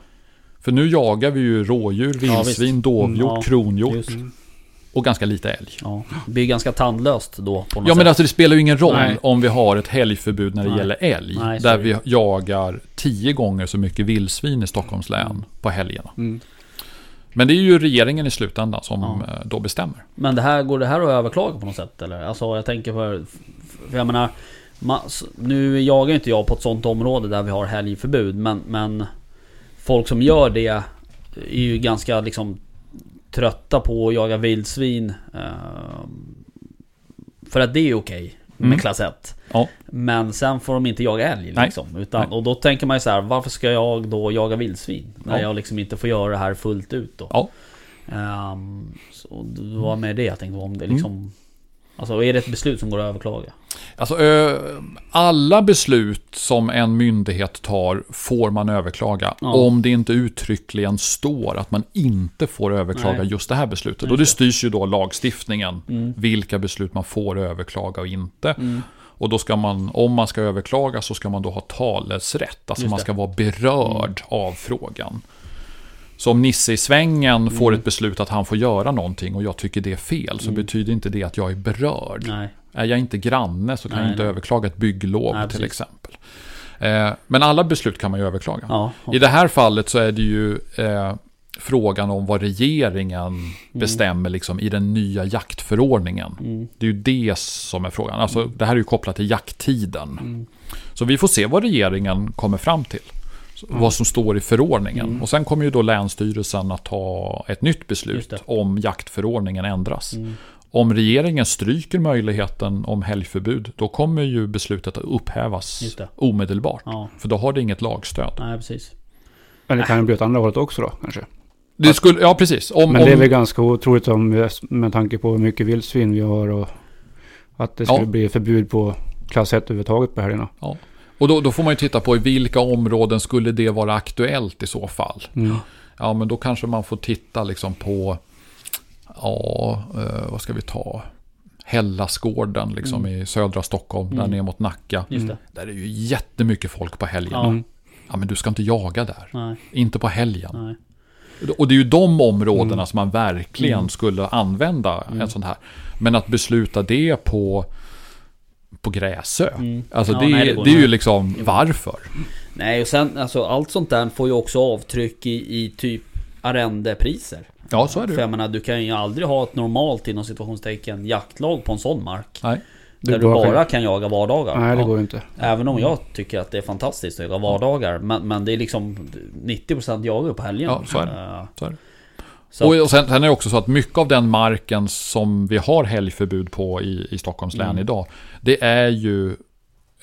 För nu jagar vi ju rådjur, Ja, vildsvin, visst. dovhjort, Mm, ja, kronhjort Just. Och ganska lite älg. Ja. Det blir ganska tandlöst då på något Ja men sätt. alltså det spelar ju ingen roll Nej. om vi har ett helgförbud när det Nej. gäller älg. Nej, där vi jagar tio gånger så mycket vildsvin i Stockholms län på helgerna. Mm. Men det är ju regeringen i slutändan som Ja. eh, då bestämmer. Men det här, går det här att överklaga på något sätt eller? Alltså jag tänker för... för jag menar... Nu jagar inte jag på ett sånt område där vi har helgförbud men, men... Folk som gör det är ju ganska liksom trötta på att jaga vildsvin. Eh, för att det är okej med Mm. klass 1. Ja. Men sen får de inte jaga älg Nej. liksom. Utan, Nej. Och då tänker man ju så här, varför ska jag då jaga vildsvin? När Ja. jag liksom inte får göra det här fullt ut då. Ja. Ehm, så det var med det jag tänkte om det Mm. liksom... Alltså är det ett beslut som går att överklaga? Alltså, alla beslut som en myndighet tar får man överklaga. Ja. Om det inte uttryckligen står att man inte får överklaga Nej. just det här beslutet. Just Och det styrs ju då lagstiftningen. Mm. Vilka beslut man får överklaga och inte. Mm. Och då ska man, om man ska överklaga så ska man då ha talesrätt. Alltså man ska vara berörd av frågan. Så om Nisse i svängen får Mm. ett beslut att han får göra någonting och jag tycker det är fel så Mm. betyder inte det att jag är berörd. Nej. Är jag inte granne så kan Nej, jag inte nej. överklaga ett bygglov till precis. exempel. Eh, men alla beslut kan man ju överklaga. Ja. I det här fallet så är det ju eh, frågan om vad regeringen bestämmer liksom, i den nya jaktförordningen. Mm. Det är ju det som är frågan. Alltså, det här är ju kopplat till jakttiden. Mm. Så vi får se vad regeringen kommer fram till. Vad som står i förordningen. Mm. Och sen kommer ju då Länsstyrelsen att ta ett nytt beslut om jaktförordningen ändras. Mm. Om regeringen stryker möjligheten om helgförbud, då kommer ju beslutet att upphävas omedelbart. Ja. För då har det inget lagstöd. Nej precis. Men det kan ju bli åt andra hållet också då kanske. Det skulle, ja, precis. Om, Men det är om, väl ganska otroligt om, med tanke på hur mycket vildsvin vi har och att det skulle Ja. bli förbud på klass 1 överhuvudtaget på helgerna. Och då, då får man ju titta på i vilka områden skulle det vara aktuellt i så fall. Mm. Ja, men då kanske man får titta liksom på, ja, eh, vad ska vi ta? Hellasgården liksom i södra Stockholm, där Mm. ner mot Nacka. Just Mm. det. Där är ju jättemycket folk på helgen. Ja. Ja. Mm. men du ska inte jaga där. Nej. Inte på helgen. Nej. Och det är ju de områdena Mm. som man verkligen Mm. skulle använda Mm. en sån här. Men att besluta det på, på Gräsö. Mm. Alltså Ja, det, nej, det, det är ju liksom varför. Nej, och sen alltså allt sånt där får ju också avtryck i, i typ arrendepriser. Ja, så är det För jag menar, du kan ju aldrig ha ett normalt inom situationstecken jaktlag på en sån mark. Nej. Där du bara kan jaga vardagar. Nej, det går ju inte. Även om jag tycker att det är fantastiskt att jaga vardagar. Men, men det är liksom 90% jagar på helgen. Ja, så är det. Eh, Så är det. Så Och, och sen, sen är det också så att mycket av den marken som vi har helgförbud på i, i Stockholms län Mm. idag, det är ju,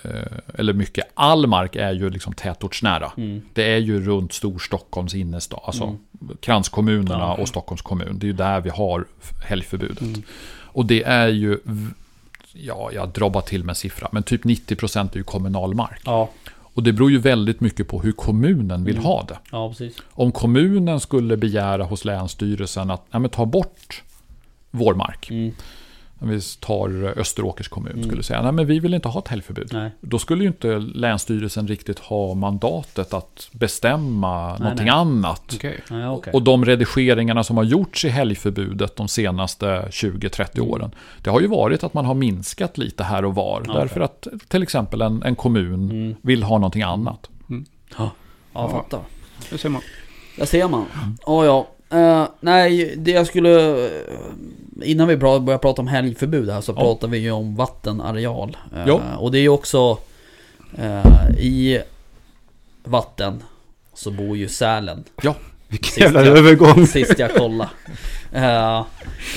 eh, eller mycket, all mark är ju liksom tätortsnära. mm, Det är ju runt Storstockholms innerstad, alltså Mm. kranskommunerna Ja. och Stockholms kommun. Det är ju där vi har helgförbudet. Mm. Och det är ju, ja, jag drar bara till med en siffra, men typ 90% är ju kommunal mark. ja, Och det beror ju väldigt mycket på hur kommunen vill Mm. ha det. ja. Om kommunen skulle begära hos Länsstyrelsen att nej, ta bort vår mark. Mm, vi tar Österåkers kommun Mm. skulle säga nej men vi vill inte ha ett helgförbud. nej. Då skulle ju inte Länsstyrelsen riktigt ha mandatet att bestämma någonting nej. annat. Okej. nej okej. Och de redigeringarna som har gjorts i helgförbudet de senaste 20-30 Mm. åren. Det har ju varit att man har minskat lite här och var. Ja, Därför att till exempel en, en kommun Mm. vill ha någonting annat. Ja, jag fattar. Det ser man. Där ser man. Ja, ja. Eh, nej, det jag skulle... eh, Innan vi börjar prata om helgförbud här så Ja. pratar vi ju om vattenareal. Ja. Och det är ju också... eh, I vatten så bor ju sälen. Vilken Sist jävla jag- övergång. Sist jag kollade. Eh,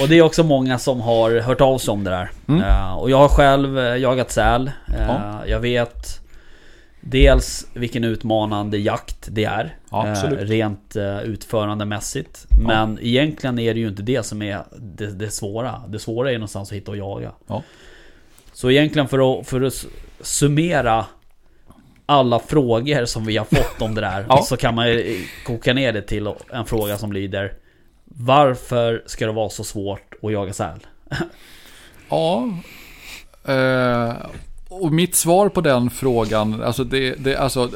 och det är också många som har hört av sig om det där. Mm. Eh, och jag har själv jagat säl. Ja. Jag vet dels vilken utmanande jakt det är. Ja. Eh, rent eh, utförandemässigt. Men egentligen är det ju inte det som är det, det svåra. Det svåra är någonstans att hitta och jaga. Ja. Så egentligen för att, för att summera alla frågor som vi har fått om det där. Ja. Så kan man ju koka ner det till en fråga som lyder Varför ska det vara så svårt att jaga säl? Ja. Eh, och mitt svar på den frågan, alltså det, det, alltså,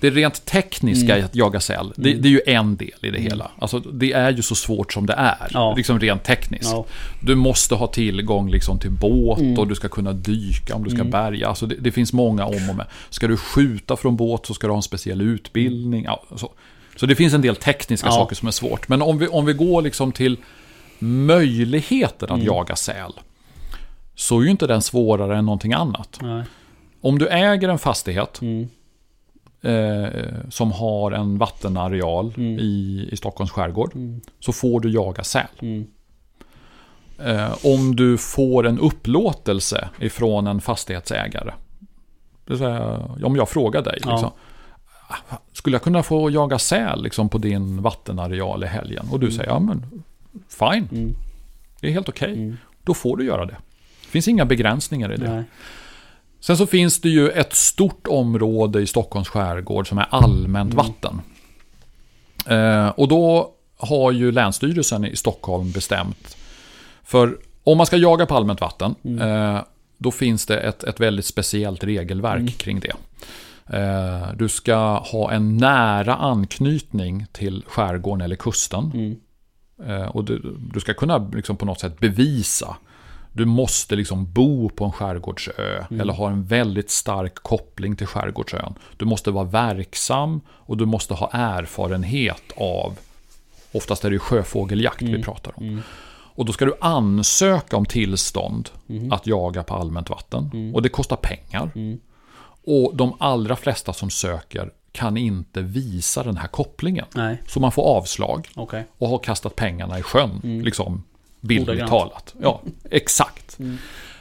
det rent tekniska Mm. i att jaga säl, det, Mm. det är ju en del i det Mm. hela. Alltså, det är ju så svårt som det är, Ja. liksom rent tekniskt. Ja, Du måste ha tillgång liksom till båt Mm. och du ska kunna dyka om du ska Mm. bärga. Alltså det, det finns många om och med. Ska du skjuta från båt så ska du ha en speciell utbildning. Ja, så. så det finns en del tekniska saker som är svårt. Men om vi, om vi går liksom till möjligheten att Mm. jaga säl. Så är ju inte den svårare än någonting annat. nej. Om du äger en fastighet Mm. eh, som har en vattenareal Mm. i, i Stockholms skärgård. Mm. Så får du jaga säl. Mm. Eh, om du får en upplåtelse ifrån en fastighetsägare. Det säga, om jag frågar dig. Ja. Liksom, "Ah, skulle jag kunna få jaga säl liksom, på din vattenareal i helgen? Och du Mm. säger, ja men fine, Mm. det är helt okej. Mm. Då får du göra det. Finns inga begränsningar i det. Nej. Sen så finns det ju ett stort område i Stockholms skärgård som är allmänt Mm. vatten. Eh, och då har ju Länsstyrelsen i Stockholm bestämt. För om man ska jaga på allmänt vatten, Mm. eh, då finns det ett, ett väldigt speciellt regelverk Mm. kring det. Eh, du ska ha en nära anknytning till skärgården eller kusten. Mm. Eh, och du, du ska kunna liksom på något sätt bevisa. Du måste liksom bo på en skärgårdsö. Mm. Eller ha en väldigt stark koppling till skärgårdsön. Du måste vara verksam och du måste ha erfarenhet av. Oftast är det ju sjöfågeljakt vi Mm. pratar om. Mm. Och då ska du ansöka om tillstånd Mm. att jaga på allmänt vatten. Mm. Och det kostar pengar. Och de allra flesta som söker kan inte visa den här kopplingen. Nej, Så man får avslag okej. och har kastat pengarna i sjön. Mm. Liksom bildligt talat. Ja, exakt. Mm.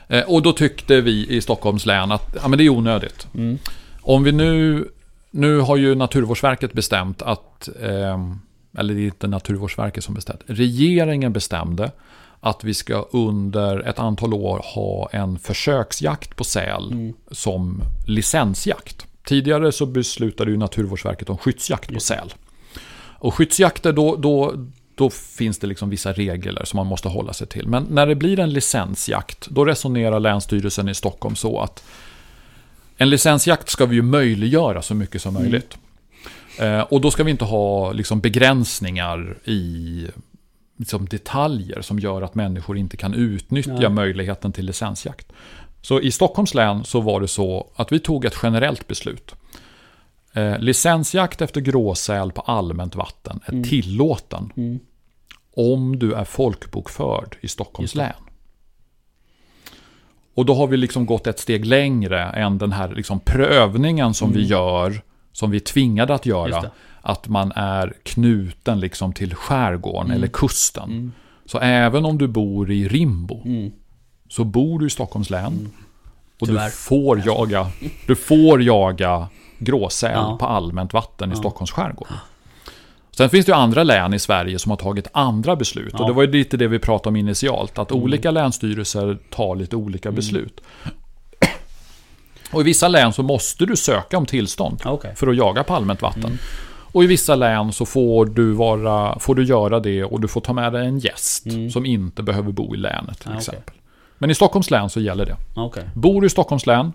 Eh, och då tyckte vi i Stockholms län att ja, men det är onödigt. Mm. Om vi nu... Nu har ju Naturvårdsverket bestämt att... ehm, eller det är inte Naturvårdsverket som bestämt. Regeringen bestämde att vi ska under ett antal år ha en försöksjakt på säl Mm. som licensjakt. Tidigare så beslutade ju Naturvårdsverket om skyddsjakt på säl. Och skyddsjakter då, då, då finns det liksom vissa regler som man måste hålla sig till. Men när det blir en licensjakt, då resonerar Länsstyrelsen i Stockholm så att en licensjakt ska vi ju möjliggöra så mycket som Mm. möjligt. Eh, och då ska vi inte ha liksom begränsningar i liksom detaljer som gör att människor inte kan utnyttja Nej. möjligheten till licensjakt. Så i Stockholms län så var det så att vi tog ett generellt beslut. Eh, licensjakt efter gråsäl på allmänt vatten är Mm. tillåten Mm. om du är folkbokförd i Stockholms län. Och då har vi liksom gått ett steg längre än den här liksom prövningen som vi Mm. gör, som vi är tvingade att göra. Att man är knuten liksom till skärgården Mm. eller kusten. Mm. Så även om du bor i Rimbo, Mm. så bor du i Stockholms län. Och Tyvärr. du får jaga, du får jaga gråsäl Ja. på allmänt vatten i Ja. Stockholms skärgård. Sen finns det ju andra län i Sverige som har tagit andra beslut. Ja. Och det var ju lite det vi pratade om initialt. Att Mm. olika länsstyrelser tar lite olika beslut. Och i vissa län så måste du söka om tillstånd Okej. för att jaga på allmänt vatten. Mm. Och i vissa län så får du, vara, får du göra det och du får ta med dig en gäst Mm. som inte behöver bo i länet till exempel. Men i Stockholms län så gäller det. Okej. Bor du i Stockholms län,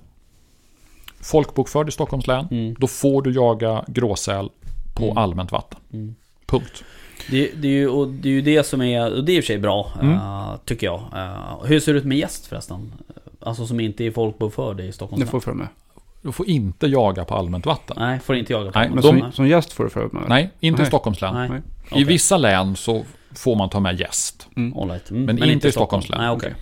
folkbokförd i Stockholms län, Mm. då får du jaga gråsäl på Mm. allmänt vatten. Mm. Punkt. Det, det, är ju, och det är ju det som är, och det är i och för sig bra, Mm. eh, tycker jag. Eh, hur ser det ut med gäst förresten? Alltså som inte är folkbokförd i Stockholms Det län? får du för mig. Du får inte jaga på allmänt vatten. Nej, får inte jaga på. Men de- som, som gäst får du för mig. Nej, inte i Nej. Stockholms län. Nej. Nej. I vissa län så får man ta med gäst. Mm. All right. Mm, Men inte i Stockholms län. Nej, okej.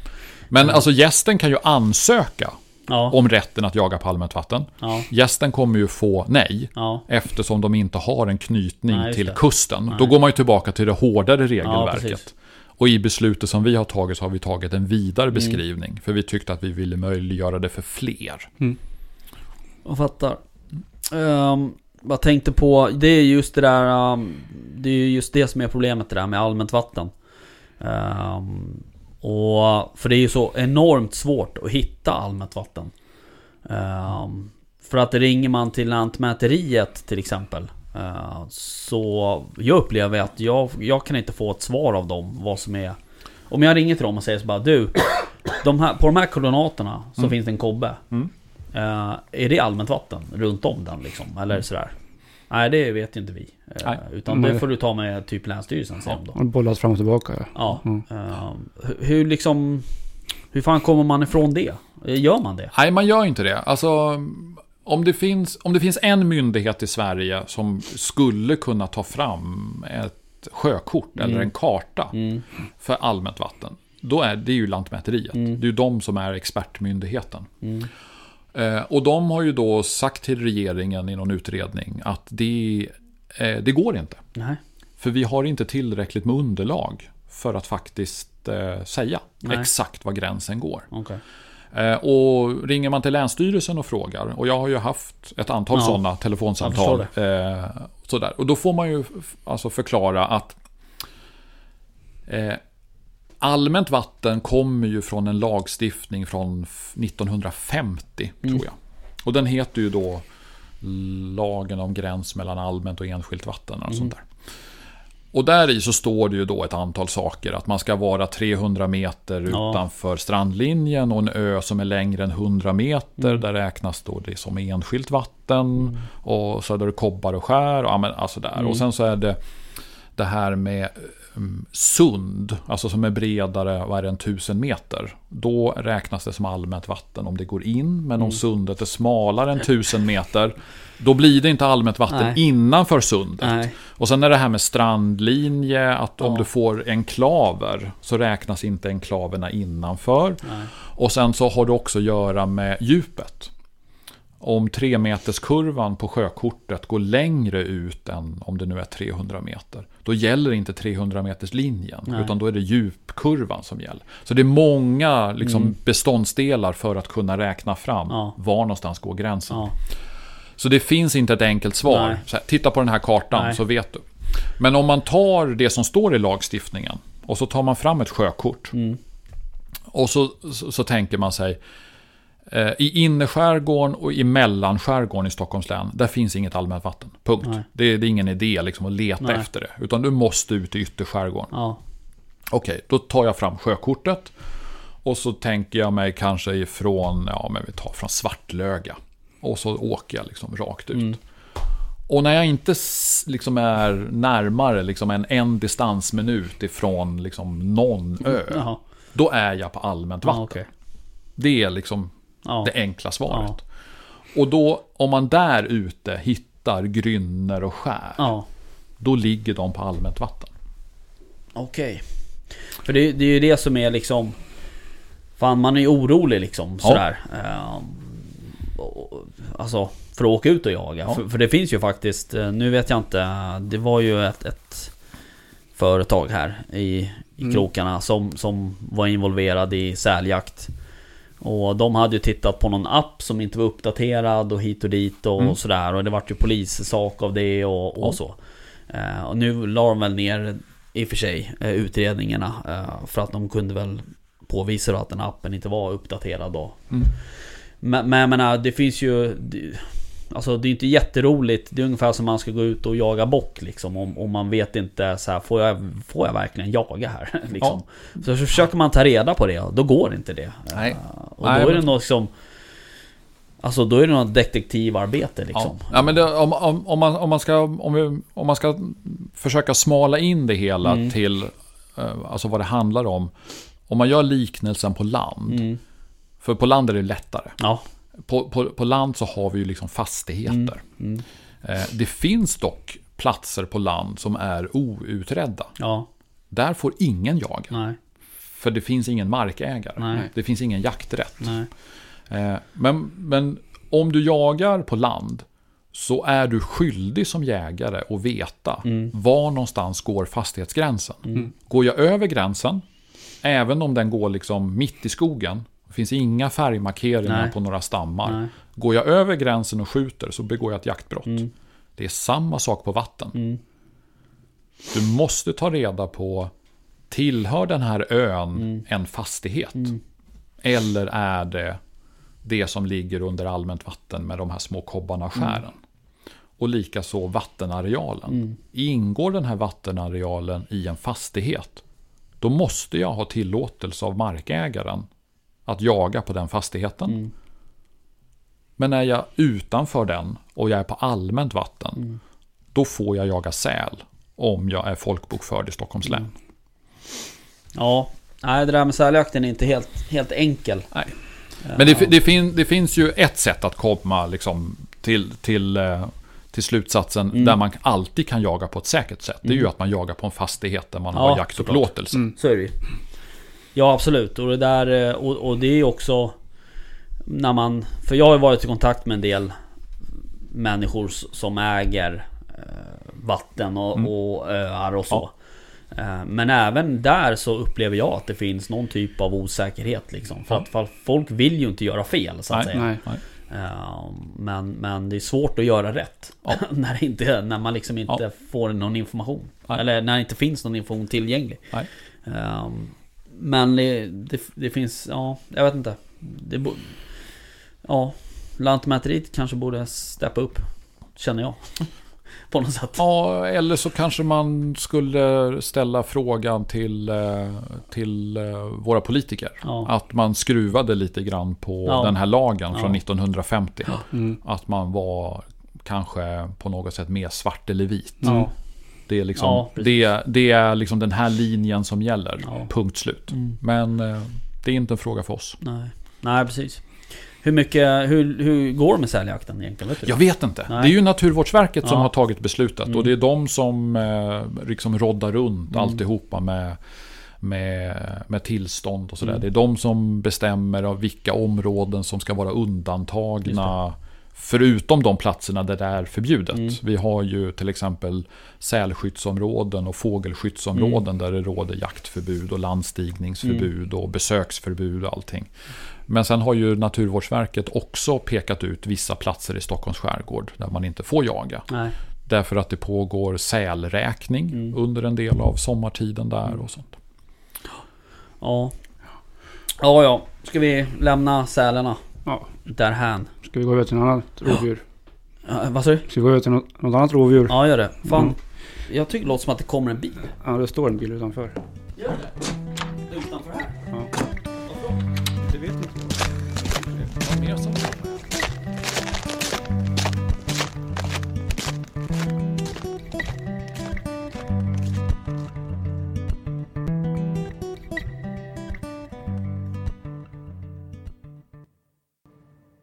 Men Mm. alltså gästen kan ju ansöka Ja, om rätten att jaga på allmänt vatten. ja, Gästen kommer ju få nej. ja. Eftersom de inte har en knytning Nej, till kusten. Nej. Då går man ju tillbaka till det hårdare regelverket. och i beslutet som vi har tagit så har vi tagit en vidare Mm. beskrivning. För vi tyckte att vi ville möjliggöra det för fler. Jag fattar. Um, jag tänkte på, det är just det där, um, det är ju just det som är problemet det där med allmänt vatten. Ehm, och, för det är ju så enormt svårt att hitta allmänt vatten. Ehm, för att ringer man till Lantmäteriet till exempel. eh, så jag upplever att jag, jag kan inte få ett svar av dem vad som är... Om jag ringer till dem och säger så bara du, de här, på de här koordinaterna så Mm. finns det en kobbe. Mm. Eh, är det allmänt vatten runt om den liksom? Eller sådär? Nej det vet ju inte vi. Eh, Nej. utan det får du ta med typ Länsstyrelsen de då. Bollas fram och tillbaka ja. Ja. Mm. eh, hur- liksom... Hur fan kommer man ifrån det? Eh, Gör man det? Nej, man gör inte det. Alltså, om det, finns, om det finns en myndighet i Sverige som skulle kunna ta fram ett sjökort Mm. eller en karta Mm. för allmänt vatten. Då är det ju Lantmäteriet. Mm. Det är ju de som är expertmyndigheten. Eh, och de har ju då sagt till regeringen i någon utredning att det, eh, det går inte. Nej. För vi har inte tillräckligt med underlag för att faktiskt eh, säga Nej. exakt var gränsen går. Eh, och ringer man till Länsstyrelsen och frågar, och jag har ju haft ett antal Ja. sådana telefonsamtal. Sådär. Och då får man ju alltså förklara att eh, allmänt vatten kommer ju från en lagstiftning från f- 1950, Mm. tror jag. Och den heter ju då Lagen om gräns mellan allmänt och enskilt vatten. Och Mm. sånt där. Och där i så står det ju då ett antal saker. Att man ska vara 300 meter Ja. utanför strandlinjen och en ö som är längre än 100 meter. Mm. Där räknas då det som enskilt vatten. Och så är det kobbar och skär. Och, ja, men, alltså där. Mm. och sen så är det det här med sund. Alltså som är bredare, vad är det, än 1000 meter. Då räknas det som allmänt vatten om det går in. Men om Mm. sundet är smalare än 1000 meter. Då blir det inte allmänt vatten Nej. innanför sundet. Nej. Och sen är det här med strandlinje, att om Ja. du får enklaver så räknas inte enklaverna innanför. Nej. Och sen så har det också att göra med djupet. Om 3 meters kurvan på sjökortet går längre ut än om det nu är 300 meter. Då gäller inte 300 meters linjen Nej. utan då är det djupkurvan som gäller. Så det är många liksom, Mm. beståndsdelar för att kunna räkna fram Ja. var någonstans går gränsen. Ja. Så det finns inte ett enkelt svar. Här, titta på den här kartan Nej. så vet du. Men om man tar det som står i lagstiftningen och så tar man fram ett sjökort. Mm. Och så, så, så tänker man sig i innerskärgården och i mellanskärgården i Stockholms län, där finns inget allmänt vatten. Punkt. Det, det är ingen idé liksom att leta Nej. efter det. Utan du måste ut i ytterskärgården. Ja. Okej, då tar jag fram sjökortet. Och så tänker jag mig kanske ifrån, ja men vi tar från Svartlöga. Och så åker jag liksom rakt ut. Mm. Och när jag inte liksom är närmare liksom en, en distansminut ifrån liksom någon ö. Jaha. Då är jag på allmänt vatten. okej. Det är liksom Ja. Det enkla svaret. Och då, om man där ute hittar grynner och skär, Ja. då ligger de på allmänt vatten. Okej. För det, det är ju det som är liksom... Fan man är ju orolig liksom Ja. sådär. Ehm, och- Alltså för att åka ut och jaga. Ja. För, för det finns ju faktiskt, eh, nu vet jag inte, det var ju ett, ett företag här i, i Mm. krokarna som, som var involverad i säljakt. Och de hade ju tittat på någon app som inte var uppdaterad och hit och dit och, Mm. och sådär. Och det vart ju polissak av det och, och så. Eh, och nu la de väl ner i och för sig eh, utredningarna. Eh, för att de kunde väl påvisa då att den appen inte var uppdaterad då. Mm. Men, men jag menar, det finns ju... Det, alltså det är inte jätteroligt. Det är ungefär som man ska gå ut och jaga bock liksom. Om, om man vet inte så här, får jag, får jag verkligen jaga här? liksom. Så försöker man ta reda på det, då går inte det. Nej. Eh, Och Nej, då är det men- något som... Alltså då är det något detektivarbete liksom. Ja, ja men det, om, om, om, man, om, man ska, om, vi, om man ska försöka smala in det hela Mm. till eh, alltså vad det handlar om. Om man gör liknelsen på land. Mm. För på land är det lättare. Ja. På, på, på land så har vi ju liksom fastigheter. Mm. Eh, det finns dock platser på land som är outredda. Ja. Där får ingen jaga. Nej. För det finns ingen markägare. Nej. Det finns ingen jakträtt. Eh, Men, men om du jagar på land så är du skyldig som jägare att veta Mm. var någonstans går fastighetsgränsen. Mm. Går jag över gränsen, även om den går liksom mitt i skogen, finns inga färgmarkeringar Nej. på några stammar. Nej. Går jag över gränsen och skjuter så begår jag ett jaktbrott. Mm. Det är samma sak på vatten. Mm. Du måste ta reda på, tillhör den här ön Mm. en fastighet? Mm. Eller är det det som ligger under allmänt vatten med de här små kobbarna och skären? Och likaså vattenarealen. Mm. Ingår den här vattenarealen i en fastighet, då måste jag ha tillåtelse av markägaren att jaga på den fastigheten. Mm. Men är jag utanför den och jag är på allmänt vatten, Mm. då får jag jaga säl om jag är folkbokförd i Stockholms län. Ja. Nej, det där med säljakten är inte helt, helt enkel. Nej. Men det, det, fin, det finns ju ett sätt att komma liksom till, till, eh, till slutsatsen Mm. där man alltid kan jaga på ett säkert sätt. Det är ju Mm. att man jagar på en fastighet där man Ja, har jaktupplåtelse. Mm. Så är det. Ja absolut. Och det där eh, och, och det är också när man... För jag har varit i kontakt med en del människor som äger eh, vatten och, Mm. och öar och så. Eh, Men även där så upplever jag att det finns någon typ av osäkerhet liksom. För Ja. att folk vill ju inte göra fel så att Nej, säga. Nej. Nej. Men, men det är svårt att göra rätt. Ja. när, inte, när man liksom inte Ja. får någon information. Eller när det inte finns någon information tillgänglig. Men det, det, det finns, ja, jag vet inte. Det bo, ja, Lantmäteriet kanske borde steppa upp. Känner jag. På något sätt. Ja, eller så kanske man skulle ställa frågan till, eh, till eh, våra politiker. Ja. Att man skruvade lite grann på Ja. den här lagen Ja. från 1950. Mm. Att man var kanske på något sätt mer svart eller vit. Ja. Det är, liksom, Ja, det, det är liksom den här linjen som gäller. Ja. Punkt slut. Mm. Men eh, det är inte en fråga för oss. Nej. Nej, precis. Hur mycket, hur, hur går det med säljakten egentligen? Vet? Jag vet inte. Nej. Det är ju Naturvårdsverket som Ja. har tagit beslutet. Mm. Och det är de som eh, liksom roddar runt Mm. alltihopa med, med, med tillstånd och sådär. Mm. Det är de som bestämmer av vilka områden som ska vara undantagna. Förutom de platserna där det är förbjudet. Mm. Vi har ju till exempel sälskyddsområden och fågelskyddsområden Mm. där det råder jaktförbud och landstigningsförbud och besöksförbud och allting. Men sen har ju Naturvårdsverket också pekat ut vissa platser i Stockholms skärgård där man inte får jaga. Nej. Därför att det pågår sälräkning Mm. under en del av sommartiden där och sånt. Ja. Ja, ja. Ska vi lämna sälarna Ja. därhän? Ska vi gå över till något annat rovdjur? Ja, vad sa du? Ska vi gå över till något, något annat rovdjur? Ja, gör det. Fan. Mm. Jag tycker det låter som att det kommer en bil. Ja, det står en bil utanför. Gör det? Utanför här? Ja.